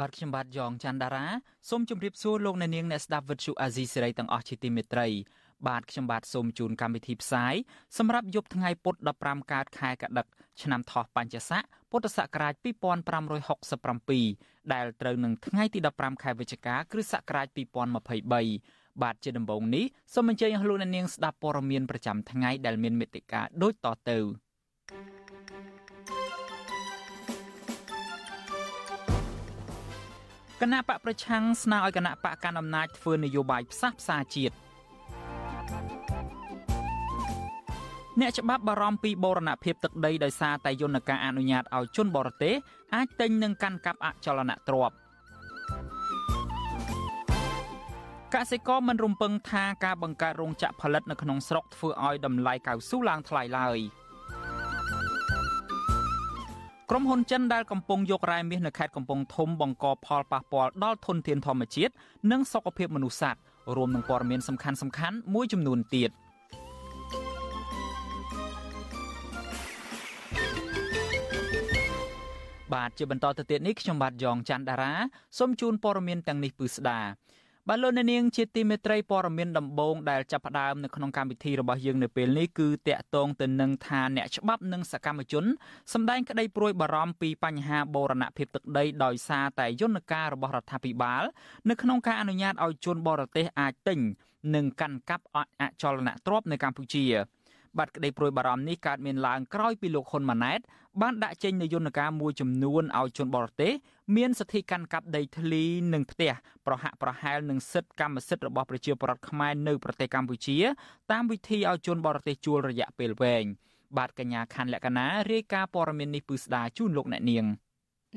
បាទខ្ញុំបាទយ៉ងច័ន្ទដារាសូមជម្រាបសួរលោកអ្នកនាងអ្នកស្ដាប់វិទ្យុអាស៊ីសេរីទាំងអស់ជាទីមេត្រីបាទខ្ញុំបាទសូមជូនកម្មវិធីផ្សាយសម្រាប់យប់ថ្ងៃពុធ15កើតខែកដិកឆ្នាំថោះបញ្ញស័កពុទ្ធសករាជ2567ដែលត្រូវនឹងថ្ងៃទី15ខែវិច្ឆិកាគ្រិស្តសករាជ2023បាទជាដំបូងនេះសូមអញ្ជើញអស់លោកអ្នកនាងស្ដាប់ព័ត៌មានប្រចាំថ្ងៃដែលមានមេត្តាដូចតទៅ។ គណៈបកប្រឆាំងស្នើឲ្យគណៈបកកាន់អំណាចធ្វើនយោបាយផ្សះផ្សាជាតិអ្នកច្បាប់បារម្ភពីបូរណភាពទឹកដីដោយសារតែយន្តការអនុញ្ញាតឲ្យជនបរទេសអាចទិញនិងកាន់កាប់អចលនទ្រព្យកសិករមិនរំពឹងថាការបង្កើតរោងចក្រផលិតនៅក្នុងស្រុកធ្វើឲ្យតម្លៃកៅស៊ូឡើងថ្លៃឡើយ។ ក្រុមហ៊ុនចិនដែលកំពុងយករ៉ែមាសនៅខេត្តកំពង់ធំបង្កផលប៉ះពាល់ដល់ធនធានធម្មជាតិនិងសុខភាពមនុស្សសត្វរួមនឹងព័ត៌មានសំខាន់សំខាន់មួយចំនួនទៀតបាទជាបន្តទៅទៀតនេះខ្ញុំបាទយ៉ងច័ន្ទដារាសូមជូនព័ត៌មានទាំងនេះពឺស្ដា បាទលោកអ្នកនាងជាទីមេត្រីព័ត៌មានដំបូងដែលចាប់ផ្ដើមនៅក្នុងកម្មវិធីរបស់យើងនៅពេលនេះគឺតាក់ទងទៅនឹងថាអ្នកច្បាប់និងសកម្មជនសម្ដែងក្តីព្រួយបារម្ភពីបញ្ហាបូរណភាពទឹកដីដោយសារតែយន្តការរបស់រដ្ឋាភិបាលនៅក្នុងការអនុញ្ញាតឲ្យជនបរទេសអាចទិញនិងកាន់កាប់អចលនទ្រព្យនៅកម្ពុជា បាត់ក្តីព្រួយបារម្ភនេះកើតមានឡើងក្រោយពីលោកហ៊ុនម៉ាណែតបានដាក់ចេញនូវយន្តការមួយចំនួនឲ្យជនបរទេសមានសិទ្ធិកាន់កាប់ដីធ្លីនិងផ្ទះប្រហាក់ប្រហែលនឹងសិទ្ធិកម្មសិទ្ធិរបស់ប្រជាពលរដ្ឋខ្មែរនៅប្រទេសកម្ពុជា តាមវិធីឲ្យជនបរទេសជួលរយៈពេលវែងបាទកញ្ញាខណ្ឌលក្ខណារាយការណ៍ព័ត៌មាននេះពឺស្ដាជូនលោកអ្នកនាង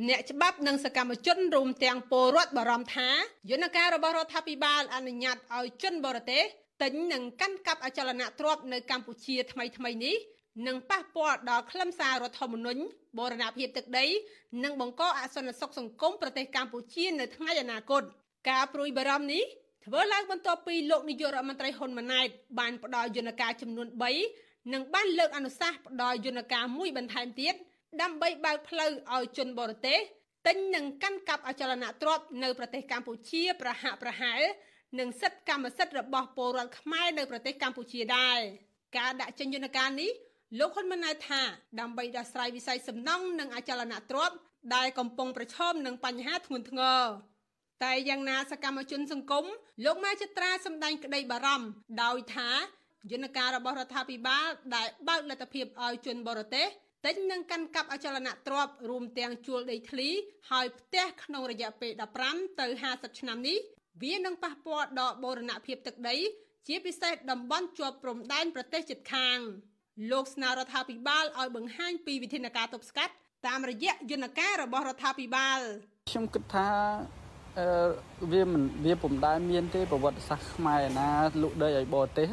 អ្នកច្បាប់និងសកម្មជនរួមទាំងពលរដ្ឋបារម្ភថាយន្តការរបស់រដ្ឋាភិបាលអនុញ្ញាតឲ្យជនបរទេស ទិញនិងកាន់កាប់អចលនទ្រព្យនៅកម្ពុជាថ្មីថ្មីនេះនឹងប៉ះពាល់ដល់ខ្លឹមសាររដ្ឋធម្មនុញ្ញបូរណភាពទឹកដីនិងបង្កអសន្តិសុខសង្គមប្រទេសកម្ពុជានៅថ្ងៃអនាគតការព្រួយបារម្ភនេះធ្វើឡើងបន្ទាប់ពីលោកនាយករដ្ឋមន្ត្រីហ៊ុនម៉ាណែតបានផ្ដល់យន្តការចំនួន3និងបានលើកអនុសាសន៍ផ្ដល់យន្តការមួយបន្ថែមទៀតដើម្បីបើកផ្លូវឲ្យជនបរទេសទិញនិងកាន់កាប់អចលនទ្រព្យនៅប្រទេសកម្ពុជាប្រហាក់ប្រហែល និងសិទ្ធិកម្មសិទ្ធិរបស់ពលរដ្ឋខ្មែរនៅប្រទេសកម្ពុជាដែរការដាក់ចេញយន្តការនេះលោកហ៊ុនម៉ាណែតថាដើម្បីដោះស្រាយវិស័យសំណង់និងអចលនទ្រព្យដែលកំពុងប្រឈមនឹងបញ្ហាធ្ងន់ធ្ងរតែយ៉ាងណាសកម្មជនសង្គមលោកម៉ែចត្រាសម្ដែងក្តីបារម្ភដោយថាយន្តការរបស់រដ្ឋាភិបាលដែលបើកលទ្ធភាពឲ្យជនបរទេសទិញនិងកាន់កាប់អចលនទ្រព្យរួមទាំងជួលដីធ្លីហើយផ្ទះក្នុងរយៈពេល15ទៅ50ឆ្នាំនេះ វានឹងប៉ះពាល់ដល់បូរណភាពទឹកដី ជាពិសេសតំបន់ជាប់ព្រំដែនប្រទេសជិតខាងលោកស្នើរដ្ឋាភិបាលឲ្យបង្ហាញពីវិធានការទប់ស្កាត់តាមរយៈយន្តការរបស់រដ្ឋាភិបាលខ្ញុំគិតថាអឺវាមិនវាពុំដែលមានទេប្រវត្តិសាស្ត្រខ្មែរណាលក់ដីឲ្យបរទេស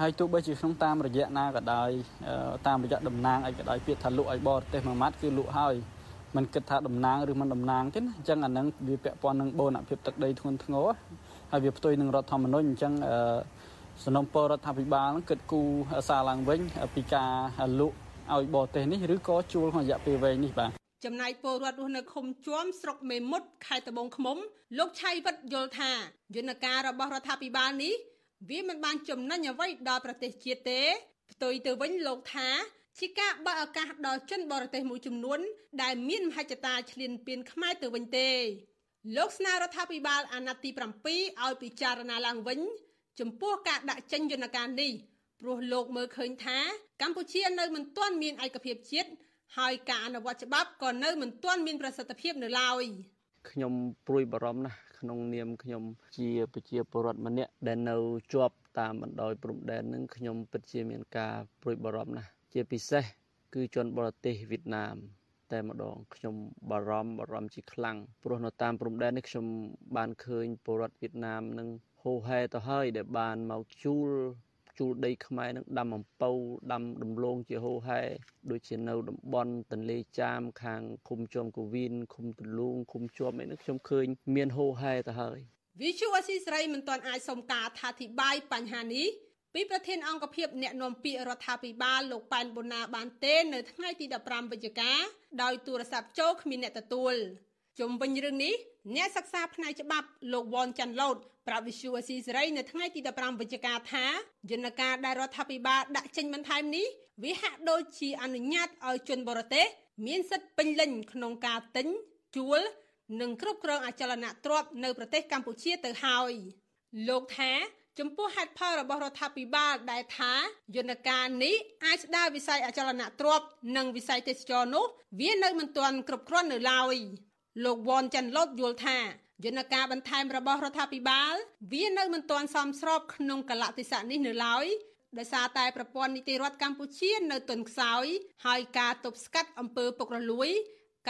ហើយទោះបីជាក្នុងតាមរយៈណាក៏ដោយតាមរយៈតំណាងអីក៏ដោយពាក្យថាលក់ឲ្យបរទេសមួយម៉ាត់គឺលក់ហើយ มันគិតថាតំណាងឬមិនតំណាងទេណាអញ្ចឹងអាហ្នឹងវាពាក់ព័ន្ធនឹងបូរណភាពទឹកដីធ្ងន់ធ្ងរហើយវាផ្ទុយនឹងរដ្ឋធម្មនុញ្ញអញ្ចឹងសំណុំពររដ្ឋាភិបាលគិតគូសារឡើងវិញពីការលក់ឲ្យបរទេសនេះឬក៏ជួលក្នុងរយៈពេលវែងនេះបាទចំណែកពលរដ្ឋរស់នៅឃុំជួមស្រុកមេមត់ខេត្តត្បូងឃ្មុំលោកឆៃវិតយល់ថាយន្តការរបស់រដ្ឋាភិបាលនេះវាមិនបានចំណេញអ្វីដល់ប្រទេសជាតិទេផ្ទុយទៅវិញលោកថា ជាការបើកឱកាសដល់ជនបរទេសមួយចំនួន ដែលមានមហិច្ឆតាឈ្លានពានខ្មែរទៅវិញទេលោកស្នើរដ្ឋាភិបាលអាណត្តិទី7ឲ្យពិចារណាឡើងវិញ ចំពោះការដាក់ចេញយន្តការនេះព្រោះលោកមើលឃើញថាកម្ពុជានៅមិនទាន់មានឯកភាពជាតិហើយការអនុវត្តច្បាប់ក៏នៅមិនទាន់មានប្រសិទ្ធភាពនៅឡើយខ្ញុំព្រួយបារម្ភណាស់ក្នុងនាមខ្ញុំជាប្រជាពលរដ្ឋម្នាក់ដែលនៅជាប់តាមបណ្ដោយព្រំដែននឹងខ្ញុំពិតជាមានការព្រួយបារម្ភណាស់ ជាពិសេសគឺជនបរទេសវៀតណាម តែម្ដងខ្ញុំបារម្ភបារម្ភជាខ្លាំងព្រោះនៅតាមព្រំដែននេះខ្ញុំបានឃើញពលរដ្ឋវៀតណាមនឹងហូហែទៅហើយដែលបានមកជួលជួលដីខ្មែរនឹងដាំអំពៅដាំដំឡូងជាហូហែដូចជានៅតំបន់ទន្លេចាមខាងឃុំជាំកវីនឃុំទលូងឃុំជាំអីនេះខ្ញុំឃើញមានហូហែទៅហើយវិជូអស៊ីស្រីមិនទាន់អាចសុំការអធិប្បាយបញ្ហានេះ ពីប្រធានអង្គភិបអ្នកនាំពាក្យរដ្ឋាភិបាលលោកប៉ែនបូណាបានទេនៅថ្ងៃទី15វិច្ឆិកាដោយទូរស័ព្ទចូលគ្មានអ្នកទទួលជុំវិញរឿងនេះអ្នកសិក្សាផ្នែកច្បាប់លោកវ៉នចាន់ឡូតប្រាប់វិសុអស៊ីសេរីនៅថ្ងៃទី15វិច្ឆិកាថាយន្តការដែលរដ្ឋាភិបាលដាក់ចេញបន្ថែមនេះវាហាក់ដូចជាអនុញ្ញាតឲ្យជនបរទេសមានសិទ្ធិពេញលេញក្នុងការទិញជួលនិងគ្រប់គ្រងអចលនទ្រព្យនៅប្រទេសកម្ពុជាទៅហើយលោកថា ចំពោះហេតុផលរបស់រដ្ឋាភិបាលដែលថាយន្តការនេះអាចស្ដារវិស័យអចលនទ្រព្យនិងវិស័យទេសចរនោះវានៅមិនទាន់គ្រប់គ្រាន់នៅឡើយលោកវ៉នចាន់ឡូតយល់ថាយន្តការបន្ថែមរបស់រដ្ឋាភិបាល វានៅមិនទាន់សមស្របក្នុងកលៈទេសៈនេះនៅឡើយដោយសារតែប្រព័ន្ធនីតិរដ្ឋកម្ពុជានៅទន់ខ្សោយហើយការទប់ស្កាត់អំពើពុករលួយ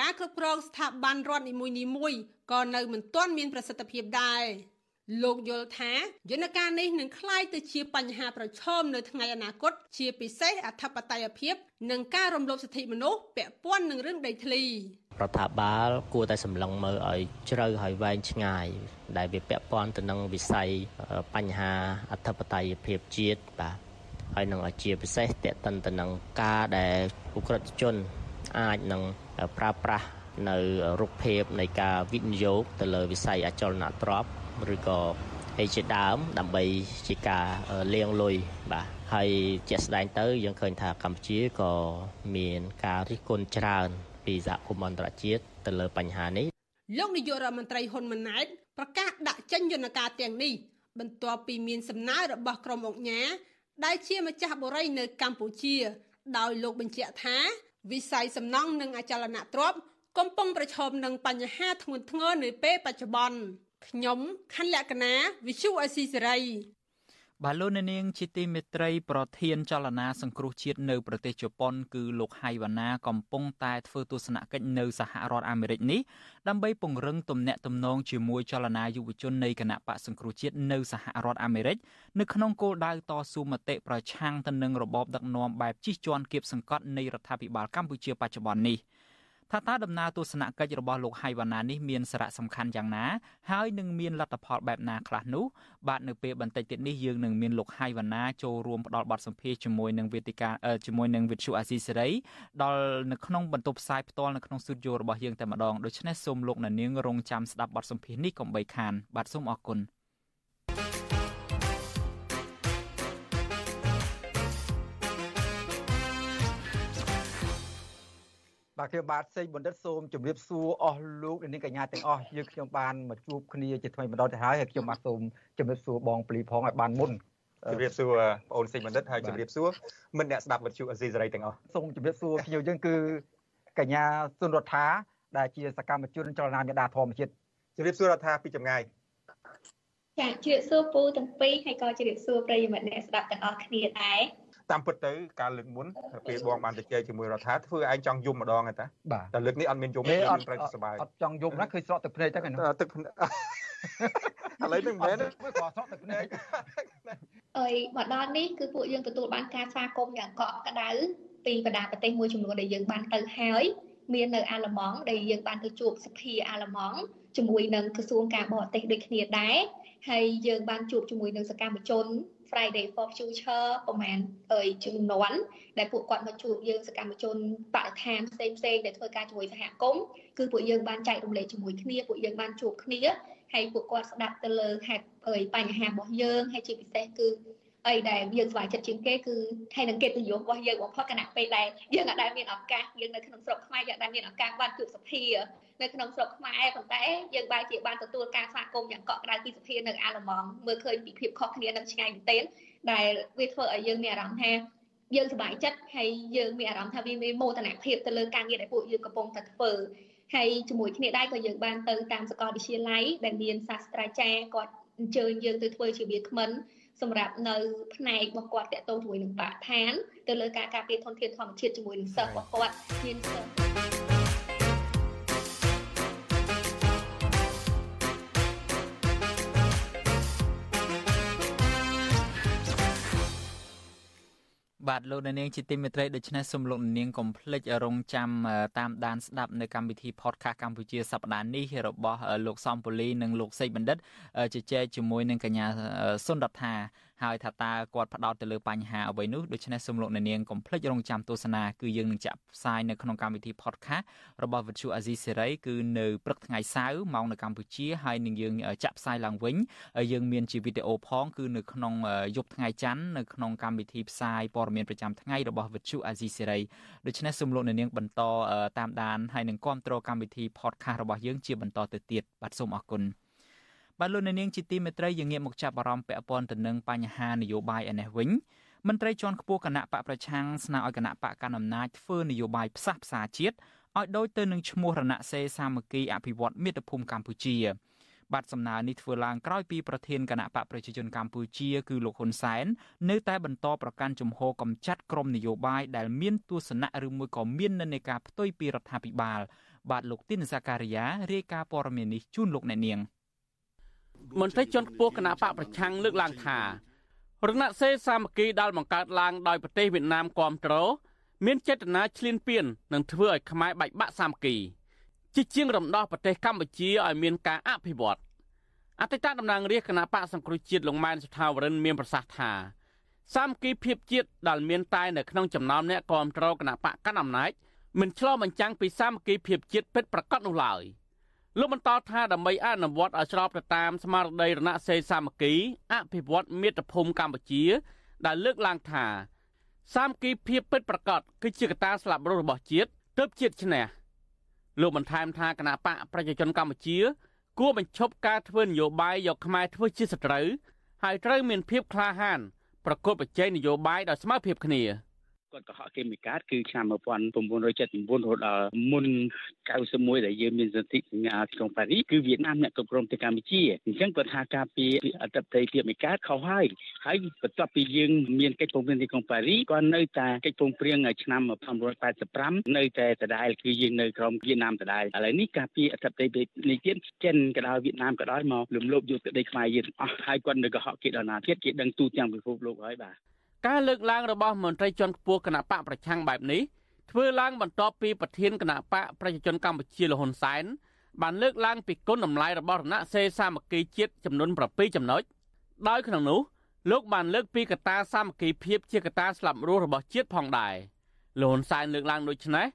ការគ្រប់គ្រងស្ថាប័នរដ្ឋនីមួយៗក៏នៅមិនទាន់មានប្រសិទ្ធភាពដែរ លោកយល់ថាយន្តការនេះនឹងក្លាយទៅជាបញ្ហាប្រឈមនៅថ្ងៃអនាគត ជាពិសេសអធិបតេយ្យភាព និងការរំលោភសិទ្ធិមនុស្សពាក់ព័ន្ធនឹងរឿងដីធ្លីរដ្ឋាភិបាលគួរតែសម្លឹងមើលឲ្យជ្រៅហើយវែងឆ្ងាយ ដែលវាពាក់ព័ន្ធទៅនឹងវិស័យបញ្ហាអធិបតេយ្យភាពជាតិបាទហើយនឹងជាពិសេសតេតិនទៅនឹងការដែលអ ுக ្រិតជនអាចនឹងប្រើប្រាស់នៅរូបភាពនៃការវិនិយោគទៅលើវិស័យអចលនទ្រព្យ ឬក៏អីជាដើមដើម្បីជាការលាងលុយបាទហើយជាក់ស្ដែងទៅយើងឃើញថាកម្ពុជាក៏មានការរិះគន់ច្រើន ពីសហគមន៍អន្តរជាតិទៅលើបញ្ហានេះលោកនាយករដ្ឋមន្ត្រីហ៊ុនម៉ាណែតប្រកាសដាក់ចេញយន្តការទាំងនេះបន្ទាប់ពីមានសំណើរបស់ក្រុមអង្គការដែលជាម្ចាស់បុរីនៅកម្ពុជា ដោយលោកបញ្ជាក់ថា វិស័យសំណង់និងអចលនទ្រព្យកំពុងប្រឈមនឹងបញ្ហាធ្ងន់ធ្ងរនៅពេលបច្ចុប្បន្ន ខ្ញុំខណ្ឌលក្ខណាវិសុអេស៊ីសេរីបាទលោកអ្នកនាងជាទីមេត្រីប្រធានចលនាសង្គ្រោះជាតិនៅប្រទេសជប៉ុនគឺលោកហៃវ៉ាណាកំពុងតែធ្វើទស្សនកិច្ចនៅសហរដ្ឋអាមេរិកនេះដើម្បីពង្រឹងទំនាក់ទំនងជាមួយចលនាយុវជននៃគណៈបកសង្គ្រោះជាតិនៅសហរដ្ឋអាមេរិកនៅក្នុងគោលដៅតស៊ូមតិប្រឆាំងទៅនឹងរបបដឹកនាំបែបជិះជាន់គៀបសង្កត់នៃរដ្ឋាភិបាលកម្ពុជាបច្ចុប្បន្ននេះ។ ថាតើដំណើរទស្សនកិច្ចរបស់លោកហៃវ៉ាណានេះមានសារៈសំខាន់យ៉ាងណា ហើយនឹងមានលទ្ធផលបែបណាខ្លះនោះបាទនៅពេលបន្តិចទៀតនេះយើងនឹងមានលោកហៃវ៉ាណាចូលរួមផ្ដល់បទសម្ភាសជាមួយនឹងវេទិកាជាមួយនឹងវិទ្យុអាស៊ីសេរីដល់នៅក្នុងបន្ទប់ផ្សាយផ្ទាល់នៅក្នុងស្ទូឌីយោរបស់យើងតែម្ដងដូច្នេះសូមលោកអ្នកនាងរងចាំស្ដាប់បទសម្ភាសនេះកុំបីខានបាទសូមអរគុណ បាទខ្ញុំបាទសេងបណ្ឌិតសូមជម្រាបសួរអស់លោកនាងកញ្ញាទាំងអស់យើងខ្ញុំបានមកជួបគ្នាជាថ្មីម្ដងទៅហើយហើយខ្ញុំបាទសូមជម្រាបសួរបងពលីផងឲ្យបានមុនជម្រាបសួរបងអូនសេងបណ្ឌិតហើយជម្រាបសួរមិត្តអ្នកស្ដាប់វិទ្យុអេស៊ីសេរីទាំងអស់សូមជម្រាបសួរខ្ញុំយើងគឺកញ្ញាសុនរដ្ឋាដែលជាសកម្មជនចលនាមេដាធម្មជាតិជម្រាបសួររដ្ឋាពីចម្ងាយចាជម្រាបសួរពូទាំងពីរហើយក៏ជម្រាបសួរប្រិយមិត្តអ្នកស្ដាប់ទាំងអស់គ្នាដែរ តាមពិតទៅការលើកមុនពេលបងបានទៅជែកជាមួយរដ្ឋាធ្វើឯងចង់យំម្ដងទេតាតែលើកនេះអត់មានយំទេយើងត្រូវសុបាយអត់ចង់យំណាឃើញស្រក់ទឹកភ្នែកទៅហ្នឹងទឹកឥឡូវនេះមិនមែនទេមើលក៏ស្រក់ទឹកភ្នែកអើយមកដល់នេះគឺពួកយើងទទួលបានការស្វាគមន៍យ៉ាងកក់ក្ដៅពីបណ្ដាប្រទេសមួយចំនួនដែលយើងបានទៅហើយមាននៅអាល្លឺម៉ង់ដែលយើងបានទៅជួបសភាអាល្លឺម៉ង់ជាមួយនឹងក្រសួងការបរទេសដូចគ្នាដែរហើយយើងបានជួបជាមួយនឹងសកម្មជន Friday for Future ប្រហែលអើយជំនាន់ដែលពួកគាត់មកជួបយើងសកម្មជនបរិស្ថានផ្សេងផ្សេងដែលធ្វើការជាមួយសហគមន៍គឺពួកយើងបានចែករំលែកជាមួយគ្នាពួកយើងបានជួបគ្នាហើយពួកគាត់ស្ដាប់ទៅលើហេតុអើយបញ្ហារបស់យើងហើយជាពិសេសគឺអីដែលយើងស្វែងចិត្តជាងគេគឺហើយនឹងកិត្តិយសរបស់យើងបំផុតគណៈពេលដែលយើងអាចដែលមានឱកាសយើងនៅក្នុងស្រុកខ្មែរយើងអាចមានឱកាសបានជួបសភា នៅក្នុងស្រុកខ្មែរប៉ុន្តែយើងបែរជាបានទទួលការស្វាគមន៍យ៉ាងកក់ក្ដៅពីសភានៅអាល្លឺម៉ង់មើលឃើញពីភាពខុសគ្នានឹងឆ្ងាយមែនទែនដែលវាធ្វើឲ្យយើងមានអារម្មណ៍ថាយើងសប្បាយចិត្តហើយយើងមានអារម្មណ៍ថាវាមានមោទនភាពទៅលើការងារដែលពួកយើងកំពុងតែធ្វើហើយជាមួយគ្នាដែរក៏យើងបានទៅតាមសាកលវិទ្យាល័យដែលមានសាស្ត្រាចារ្យគាត់អញ្ជើញយើងទៅធ្វើជាវាគ្មិនសម្រាប់នៅផ្នែករបស់គាត់តកតងជាមួយនឹងបរិស្ថានទៅលើការការពារធនធានធម្មជាតិជាមួយនឹងសិស្សរបស់គាត់មានសិស្ស បាទលោកនាងជាទីមេត្រីដូច្នេះសូមលោកនាងកុំភ្លេចរងចាំតាមដានស្ដាប់នៅកម្មវិធី podcast កម្ពុជាសប្តាហ៍នេះរបស់លោកសំពូលីនិងលោកសេកបណ្ឌិតជជែកជាមួយនឹងកញ្ញាសុនរដ្ឋា ហើយថាតើគាត់ផ្ដោតទៅលើបញ្ហាអ្វីនោះដូច្នេះសូមលោកអ្នកនាងកុំភ្លេចរងចាំទស្សនាគឺយើងនឹងចាក់ផ្សាយនៅក្នុងកម្មវិធី podcast របស់ Vuthu Azizi Serai គឺនៅព្រឹកថ្ងៃសៅរ៍ម៉ោងនៅកម្ពុជាហើយនឹងយើងចាក់ផ្សាយឡើងវិញយើងមានជាវីដេអូផងគឺនៅក្នុងយប់ថ្ងៃច័ន្ទនៅក្នុងកម្មវិធីផ្សាយព័ត៌មានប្រចាំថ្ងៃរបស់ Vuthu Azizi Serai ដូច្នេះសូមលោកអ្នកនាងបន្តតាមដានហើយនឹងគ្រប់គ្រងកម្មវិធី podcast របស់យើងជាបន្តទៅទៀតបាទសូមអរគុណ បាទលោកនាងជាទីមេត្រីយើងងាកមកចាប់អារម្មណ៍ពាក់ព័ន្ធទៅនឹងបញ្ហានយោបាយឯនេះវិញមន្ត្រីជាន់ខ្ពស់គណៈបកប្រឆាំងស្នើឲ្យគណៈបកកណ្ដាលអំណាចធ្វើនយោបាយផ្សះផ្សាជាតិឲ្យដូចទៅនឹងឈ្មោះរណសេសាមគ្គីអភិវឌ្ឍមាតុភូមិកម្ពុជាបាទសំណើនេះធ្វើឡើងក្រោយពីប្រធានគណៈបកប្រជាជនកម្ពុជាគឺលោកហ៊ុនសែននៅតែបន្តប្រកាន់ជំហរកំចាត់ក្រមនយោបាយដែលមានទស្សនៈឬមួយក៏មាននិន្នាការផ្ទុយពីរដ្ឋាភិបាល បាទលោកទីនសាការីយ៉ារាយការណ៍ព័ត៌មាននេះជូនលោកអ្នកនាង។ មន្ត្រីជាន់ខ្ពស់គណៈបកប្រឆាំងលើកឡើងថារណសេសាមគ្គីដែលបង្កើតឡើងដោយប្រទេសវៀតណាមគាំទ្រមានចេតនាឈ្លានពាននិងធ្វើឲ្យខ្មែរបែកបាក់សាមគ្គីជាជាងរំដោះប្រទេសកម្ពុជាឲ្យមានការអភិវឌ្ឍអតីតតំណាងរាជគណៈបកសង្គ្រោះជាតិលោកម៉ែនសុថាវរិនមានប្រសាសន៍ថាសាមគ្គីភាពជាតិដែលមានតែនៅក្នុងចំណោមអ្នកគាំទ្រគណៈបកកណ្ដាលអំណាចមិនឆ្លោះបញ្ចាំងពីសាមគ្គីភាពជាតិពិតប្រាកដនោះឡើយ។ លោកបន្តថាដើម្បីអនុវត្តឲ្យស្របទៅតាមស្មារតីរណសេរីសាមគ្គីអភិវឌ្ឍមាតុភូមិកម្ពុជា ដែលលើកឡើងថា សាមគ្គីភាពពិតប្រាកដគឺជាកត្តាស្លាប់រស់របស់ជាតិទើបជាតិឈ្នះលោកបន្ថែមថាគណៈបកប្រជាជនកម្ពុជា គួរបញ្ឈប់ការធ្វើនយោបាយយកខ្មែរធ្វើជាសត្រូវហើយត្រូវមានភាពក្លាហានប្រកួតប្រជែងនយោបាយដោយស្មើភាពគ្នា។ គាត់កុហកគេមួយកាតគឺឆ្នាំ1979រហូតដល់មុន91ដែលយើងមានសន្ធិសញ្ញាក្នុងប៉ារីសគឺវៀតណាមអ្នកគ្រប់គ្រងទៅកម្ពុជាអញ្ចឹងគាត់ថាការពីអត្តប្រទេសភាពមួយកាតខុសហើយហើយបន្ទាប់ពីយើងមានកិច្ចព្រមព្រៀងទីក្រុងប៉ារីសគាត់នៅតែកិច្ចព្រមព្រៀងឆ្នាំ1985នៅតែដដែលគឺយើងនៅក្រោមវៀតណាមដដែលឥឡូវនេះការពីអត្តប្រទេសនេះទៀតចិនក៏ដោយវៀតណាមក៏ដោយមករំលោភយកទឹកដីខ្មែរយើងអស់ហើយគាត់នៅកុហកគេដល់ណាទៀតគេដឹងទូទាំងពិភពលោកហើយបាទ ការលើកឡើងរបស់មន្ត្រីជាន់ខ្ពស់គណៈបកប្រឆាំងបែបនេះធ្វើឡើងបន្ទាប់ពីប្រធានគណៈបកប្រជាជនកម្ពុជាលហ៊ុនសែនបានលើកឡើងពីគុណតម្លៃរបស់រណសេរីសាមគ្គីជាតិចំនួន7ចំណុចដោយក្នុងនោះលោកបានលើកពីកត្តាសាមគ្គីភាពជាកត្តាស្លាប់រស់របស់ជាតិផងដែរលហ៊ុនសែនលើកឡើងដូចនេះ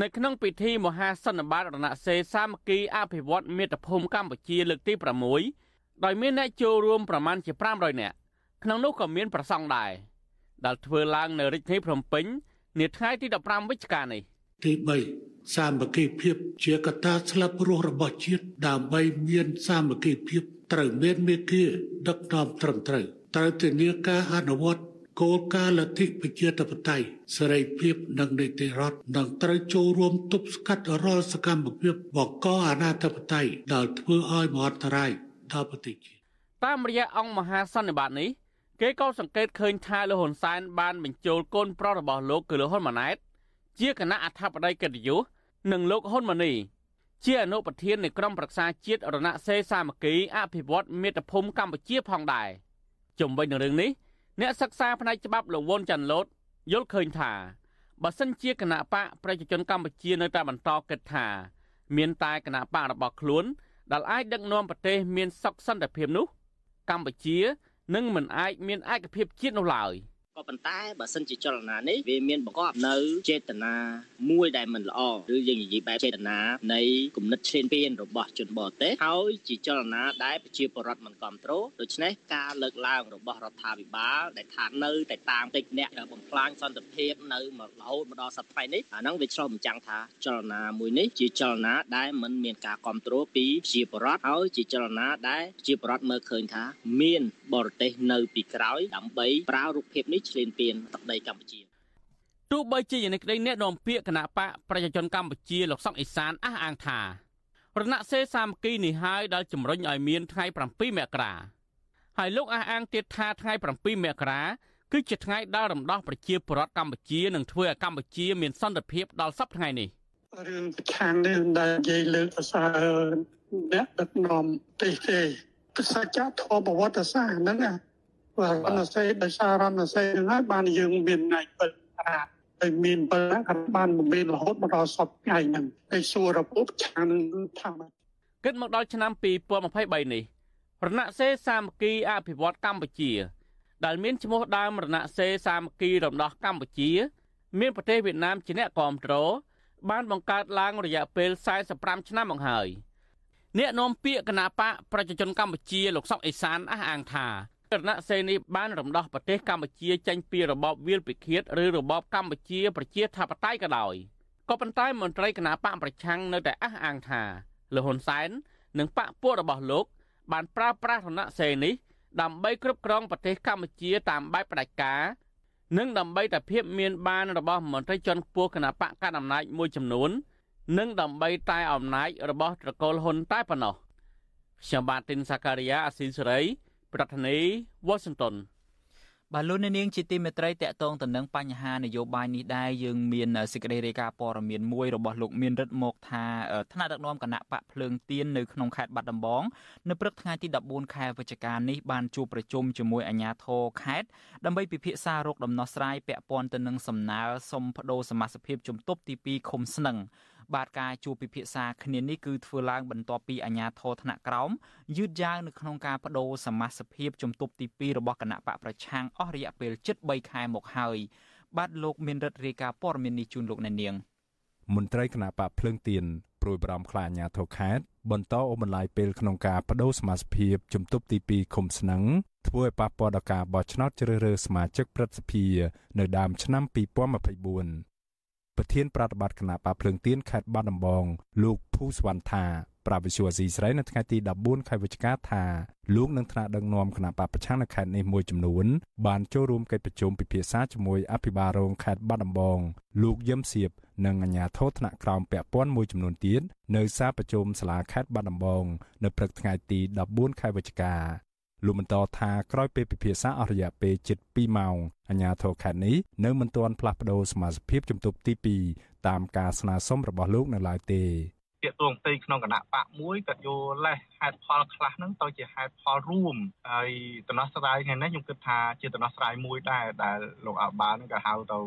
នៅក្នុងពិធីមហាសន្និបាតរណសេរីសាមគ្គីអភិវឌ្ឍមាតុភូមិកម្ពុជាលើកទី6ដោយមានអ្នកចូលរួមប្រមាណជា500នាក់ក្នុងនោះក៏មានប្រសង់ដែរ។ ដែលធ្វើឡើងនៅរាជធានីភ្នំពេញនាថ្ងៃទី15វិច្ឆិកានេះទី3សាមគ្គីភាពជាកត្តាស្លាប់រស់របស់ជាតិដើម្បីមានសាមគ្គីភាពត្រូវមានមេគាដឹកនាំត្រឹមត្រូវត្រូវធានាការអនុវត្តគោលការណ៍លទ្ធិប្រជាធិបតេយ្យសេរីភាពនិងនីតិរដ្ឋនិងត្រូវចូលរួមទប់ស្កាត់រាល់សកម្មភាពបង្កអនាធិបតេយ្យដែលធ្វើឲ្យមហន្តរាយដល់ប្រទេសជាតិតាមរយៈអង្គមហាសន្និបាតនេះ គេក៏សង្កេតឃើញថាលោកហ៊ុនសែនបានបញ្ចូលកូនប្រុសរបស់លោកគឺលោកហ៊ុនម៉ាណែត ជាគណៈអធិបតីកិត្តិយសនិងលោកហ៊ុនម៉ាណីជាអនុប្រធាននៃក្រុមប្រឹក្សាជាតិរណសេរីសាមគ្គីអភិវឌ្ឍមាតុភូមិកម្ពុជាផងដែរជំវិញនឹងរឿងនេះអ្នកសិក្សាផ្នែកច្បាប់លោកវុនចាន់លូតយល់ឃើញថាបើសិនជាគណៈបកប្រជាជនកម្ពុជានៅតែបន្តគិតថា មានតែគណៈបករបស់ខ្លួនដែលអាចដឹកនាំប្រទេសមានសុខសន្តិភាពនោះកម្ពុជា និងមិនអាចមានឯកភាពជាតិនោះឡើយ។ ក៏ប៉ុន្តែបើសិនជាចលនានេះវាមានបង្កប់នៅចេតនាមួយដែលមិនល្អឬយើងនិយាយបែបចេតនានៃគំនិតឈ្លានពានរបស់ជនបរទេសហើយជាចលនាដែលប្រជាពលរដ្ឋមិនគ្រប់គ្រងដូច្នេះការលើកឡើងរបស់រដ្ឋាភិបាលដែលថានៅតែតាមតិចអ្នកបំផ្លាញសន្តិភាពនៅរហូតមកដល់សប្តាហ៍នេះអាហ្នឹងវាឆ្លុះបញ្ចាំងថាចលនាមួយនេះជាចលនាដែលមិនមានការគ្រប់គ្រងពីប្រជាពលរដ្ឋហើយជាចលនាដែលប្រជាពលរដ្ឋមើលឃើញថា មានបរទេសនៅពីក្រោយដើម្បីប្រើរូបភាពនេះឈ្លានពានទឹកដីកម្ពុជាទោះបីជាយ៉ាងនេះក្តីអ្នកនាំពាក្យគណៈបកប្រជាជនកម្ពុជាលោកសុកអេសានអះអាងថារណសេរសាមគ្គីនេះហើយដែលជំរុញឲ្យមានថ្ងៃ7មករាហើយលោកអះអាងទៀតថាថ្ងៃ7មករាគឺជាថ្ងៃដែលរំដោះប្រជាពលរដ្ឋកម្ពុជានឹងធ្វើឲ្យកម្ពុជាមានសន្តិភាពដល់សប្តាហ៍ថ្ងៃនេះរឿងប្រឆាំងនេះដែលនិយាយលើកប្រសើរអ្នកដឹកនាំប្រទេសទេសច្ចធម៌ប្រវត្តិសាស្ត្រហ្នឹង បាទរណសេដោយសាររណសេហ្នឹងហើយបានយើងមានថ្ងៃពិតអាហើយមានពិតហ្នឹងក៏បានមានរហូតមកដល់សពថ្ងៃហ្នឹងហើយសួររបបឆាននឹងធម្មគិតមកដល់ឆ្នាំ2023នេះរណសេរសាមគ្គីអភិវឌ្ឍកម្ពុជា ដែលមានឈ្មោះដើមរណសេរសាមគ្គីរំដោះកម្ពុជា មានប្រទេសវៀតណាមជាអ្នកគ្រប់គ្រងបានបង្កើតឡើងរយៈពេល45ឆ្នាំមកហើយអ្នកនាំពាក្យគណៈបកប្រជាជនកម្ពុជាលោកសុកអេសានអះអាងថា រណសេរនេះបានរំដោះប្រទេសកម្ពុជាចេញពីរបបវាលពិឃាតឬរបបកម្ពុជាប្រជាធិបតេយ្យក៏ដោយក៏ប៉ុន្តែមន្ត្រីគណៈបកប្រឆាំងនៅតែអះអាងថាលោកហ៊ុនសែននិងបកពួករបស់លោក បានប្រើប្រាស់រណសេរនេះដើម្បីគ្រប់គ្រងប្រទេសកម្ពុជាតាមបែបផ្ដាច់ការនិងដើម្បីតែភាពមានបានរបស់មន្ត្រីជាន់ខ្ពស់គណៈបកកណ្ដាលអំណាចមួយចំនួន និងដើម្បីតែអំណាចរបស់ត្រកូលហ៊ុនតែប៉ុណ្ណោះខ្ញុំបាទទីនសាការីយ៉ាអាស៊ីសេរី ប្រធានាធិបតី Washington បាទលោកនាងជាទីមេត្រីតកតងទៅនឹងបញ្ហានយោបាយនេះដែរយើងមានសេចក្តីរាយការណ៍ព័ត៌មានមួយរបស់លោកមានរិទ្ធមកថាថ្នាក់ដឹកនាំគណៈបកភ្លើងទៀននៅក្នុងខេត្តបាត់ដំបងនៅព្រឹកថ្ងៃទី14ខែវិច្ឆិកានេះបានជួបប្រជុំជាមួយអាជ្ញាធរខេត្តដើម្បីពិភាក្សារោគដំណោះស្រាយពាក់ព័ន្ធទៅនឹងសំណើសុំបដូរសមាជិកភាពជំទប់ទី2ឃុំស្នឹង បាទការជួបពិភាក្សាគ្នានេះគឺធ្វើឡើងបន្ទាប់ពីអាជ្ញាធរថ្នាក់ក្រោមយឺតយ៉ាវនៅក្នុងការបដូរសមាជិកភាពជំទប់ទី2របស់គណៈបកប្រឆាំងអស់រយៈពេលជិត3ខែមកហើយបាទលោកមានរិទ្ធរាយការណ៍ព័ត៌មាននេះជូនលោកអ្នកនាងមន្ត្រីគណៈបកភ្លើងទៀនព្រួយបារម្ភខ្លាចអាញាធរខេត្តបន្តអូបន្លាយពេលក្នុងការបដូរសមាជិកភាពជំទប់ទី2ឃុំស្នឹងធ្វើឲ្យប៉ះពាល់ដល់ការបោះឆ្នោតជ្រើសរើសសមាជិកព្រឹទ្ធសភា នៅដើមឆ្នាំ2024 ប្រធានប្រតិបត្តិគណៈបកភ្លើងទៀនខេត្តបាត់ដំបងលោកភូសវណ្ណថាប្រាវិសុវអាស៊ីស្រីនៅថ្ងៃទី14ខែវិច្ឆិកាថាលោកនឹងថ្នាក់ដឹកនាំគណៈបកប្រឆាំងនៅខេត្តនេះមួយចំនួនបានចូលរួមកិច្ចប្រជុំពិភាក្សាជាមួយអភិបាលរងខេត្តបាត់ដំបងលោកយឹមសៀបនិងអាជ្ញាធរថ្នាក់ក្រោមពាក់ព័ន្ធមួយចំនួនទៀតនៅសាលប្រជុំសាលាខេត្តបាត់ដំបង នៅព្រឹកថ្ងៃទី14ខែវិច្ឆិកា លោកបន្តថាក្រោយពេលពិភាក្សាអស់រយៈពេលជិត2ម៉ោងអាជ្ញាធរខេត្តនេះនៅមិនទាន់ផ្លាស់ប្តូរសមាជិកភាពជំទប់ទី2តាមការស្នើសុំរបស់លោកនៅឡើយទេតាកតួងផ្ទៃក្នុងគណៈបកមួយក៏យកលេស ហេតុផលខ្លះហ្នឹងទៅជាហេតុផលរួមហើយដំណោះស្រាយថ្ងៃនេះខ្ញុំគិតថាជាដំណោះស្រាយមួយដែរដែលលោកអាបាលហ្នឹងក៏ហៅទៅ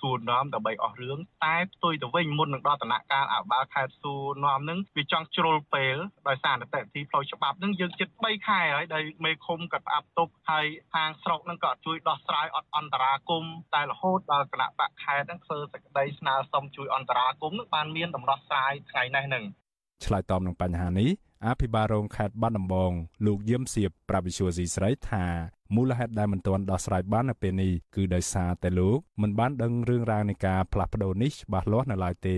សួរនាំដើម្បីអស់រឿងតែផ្ទុយទៅវិញមុននឹងដល់ដំណាក់កាលអាបាលខេត្តសួរនាំហ្នឹងវាចង់ជ្រុលពេលដោយសារនីតិវិធីផ្លូវច្បាប់ហ្នឹងយើងជិត3ខែហើយដែលមេឃុំក៏ផ្អាប់ទុកហើយខាងស្រុកហ្នឹងក៏ជួយដោះស្រាយអត់អន្តរាគមតែរហូតដល់គណៈបកខេត្តហ្នឹងធ្វើសេចក្តីស្នើសុំជួយអន្តរាគមហ្នឹងបានមានដំណោះស្រាយថ្ងៃនេះហ្នឹងឆ្លើយតបនឹងបញ្ហានេះ អភិបាលរងខេត្តបាត់ដំបងលោកយឹមសៀបប្រាប់វិសុយស៊ីស្រីថាមូលហេតុដែលមិនទាន់ដោះស្រាយបាននៅពេលនេះគឺដោយសារតែលោកមិនបានដឹងរឿងរ៉ាវនៃការផ្លាស់ប្ដូរនេះច្បាស់លាស់នៅឡើយទេ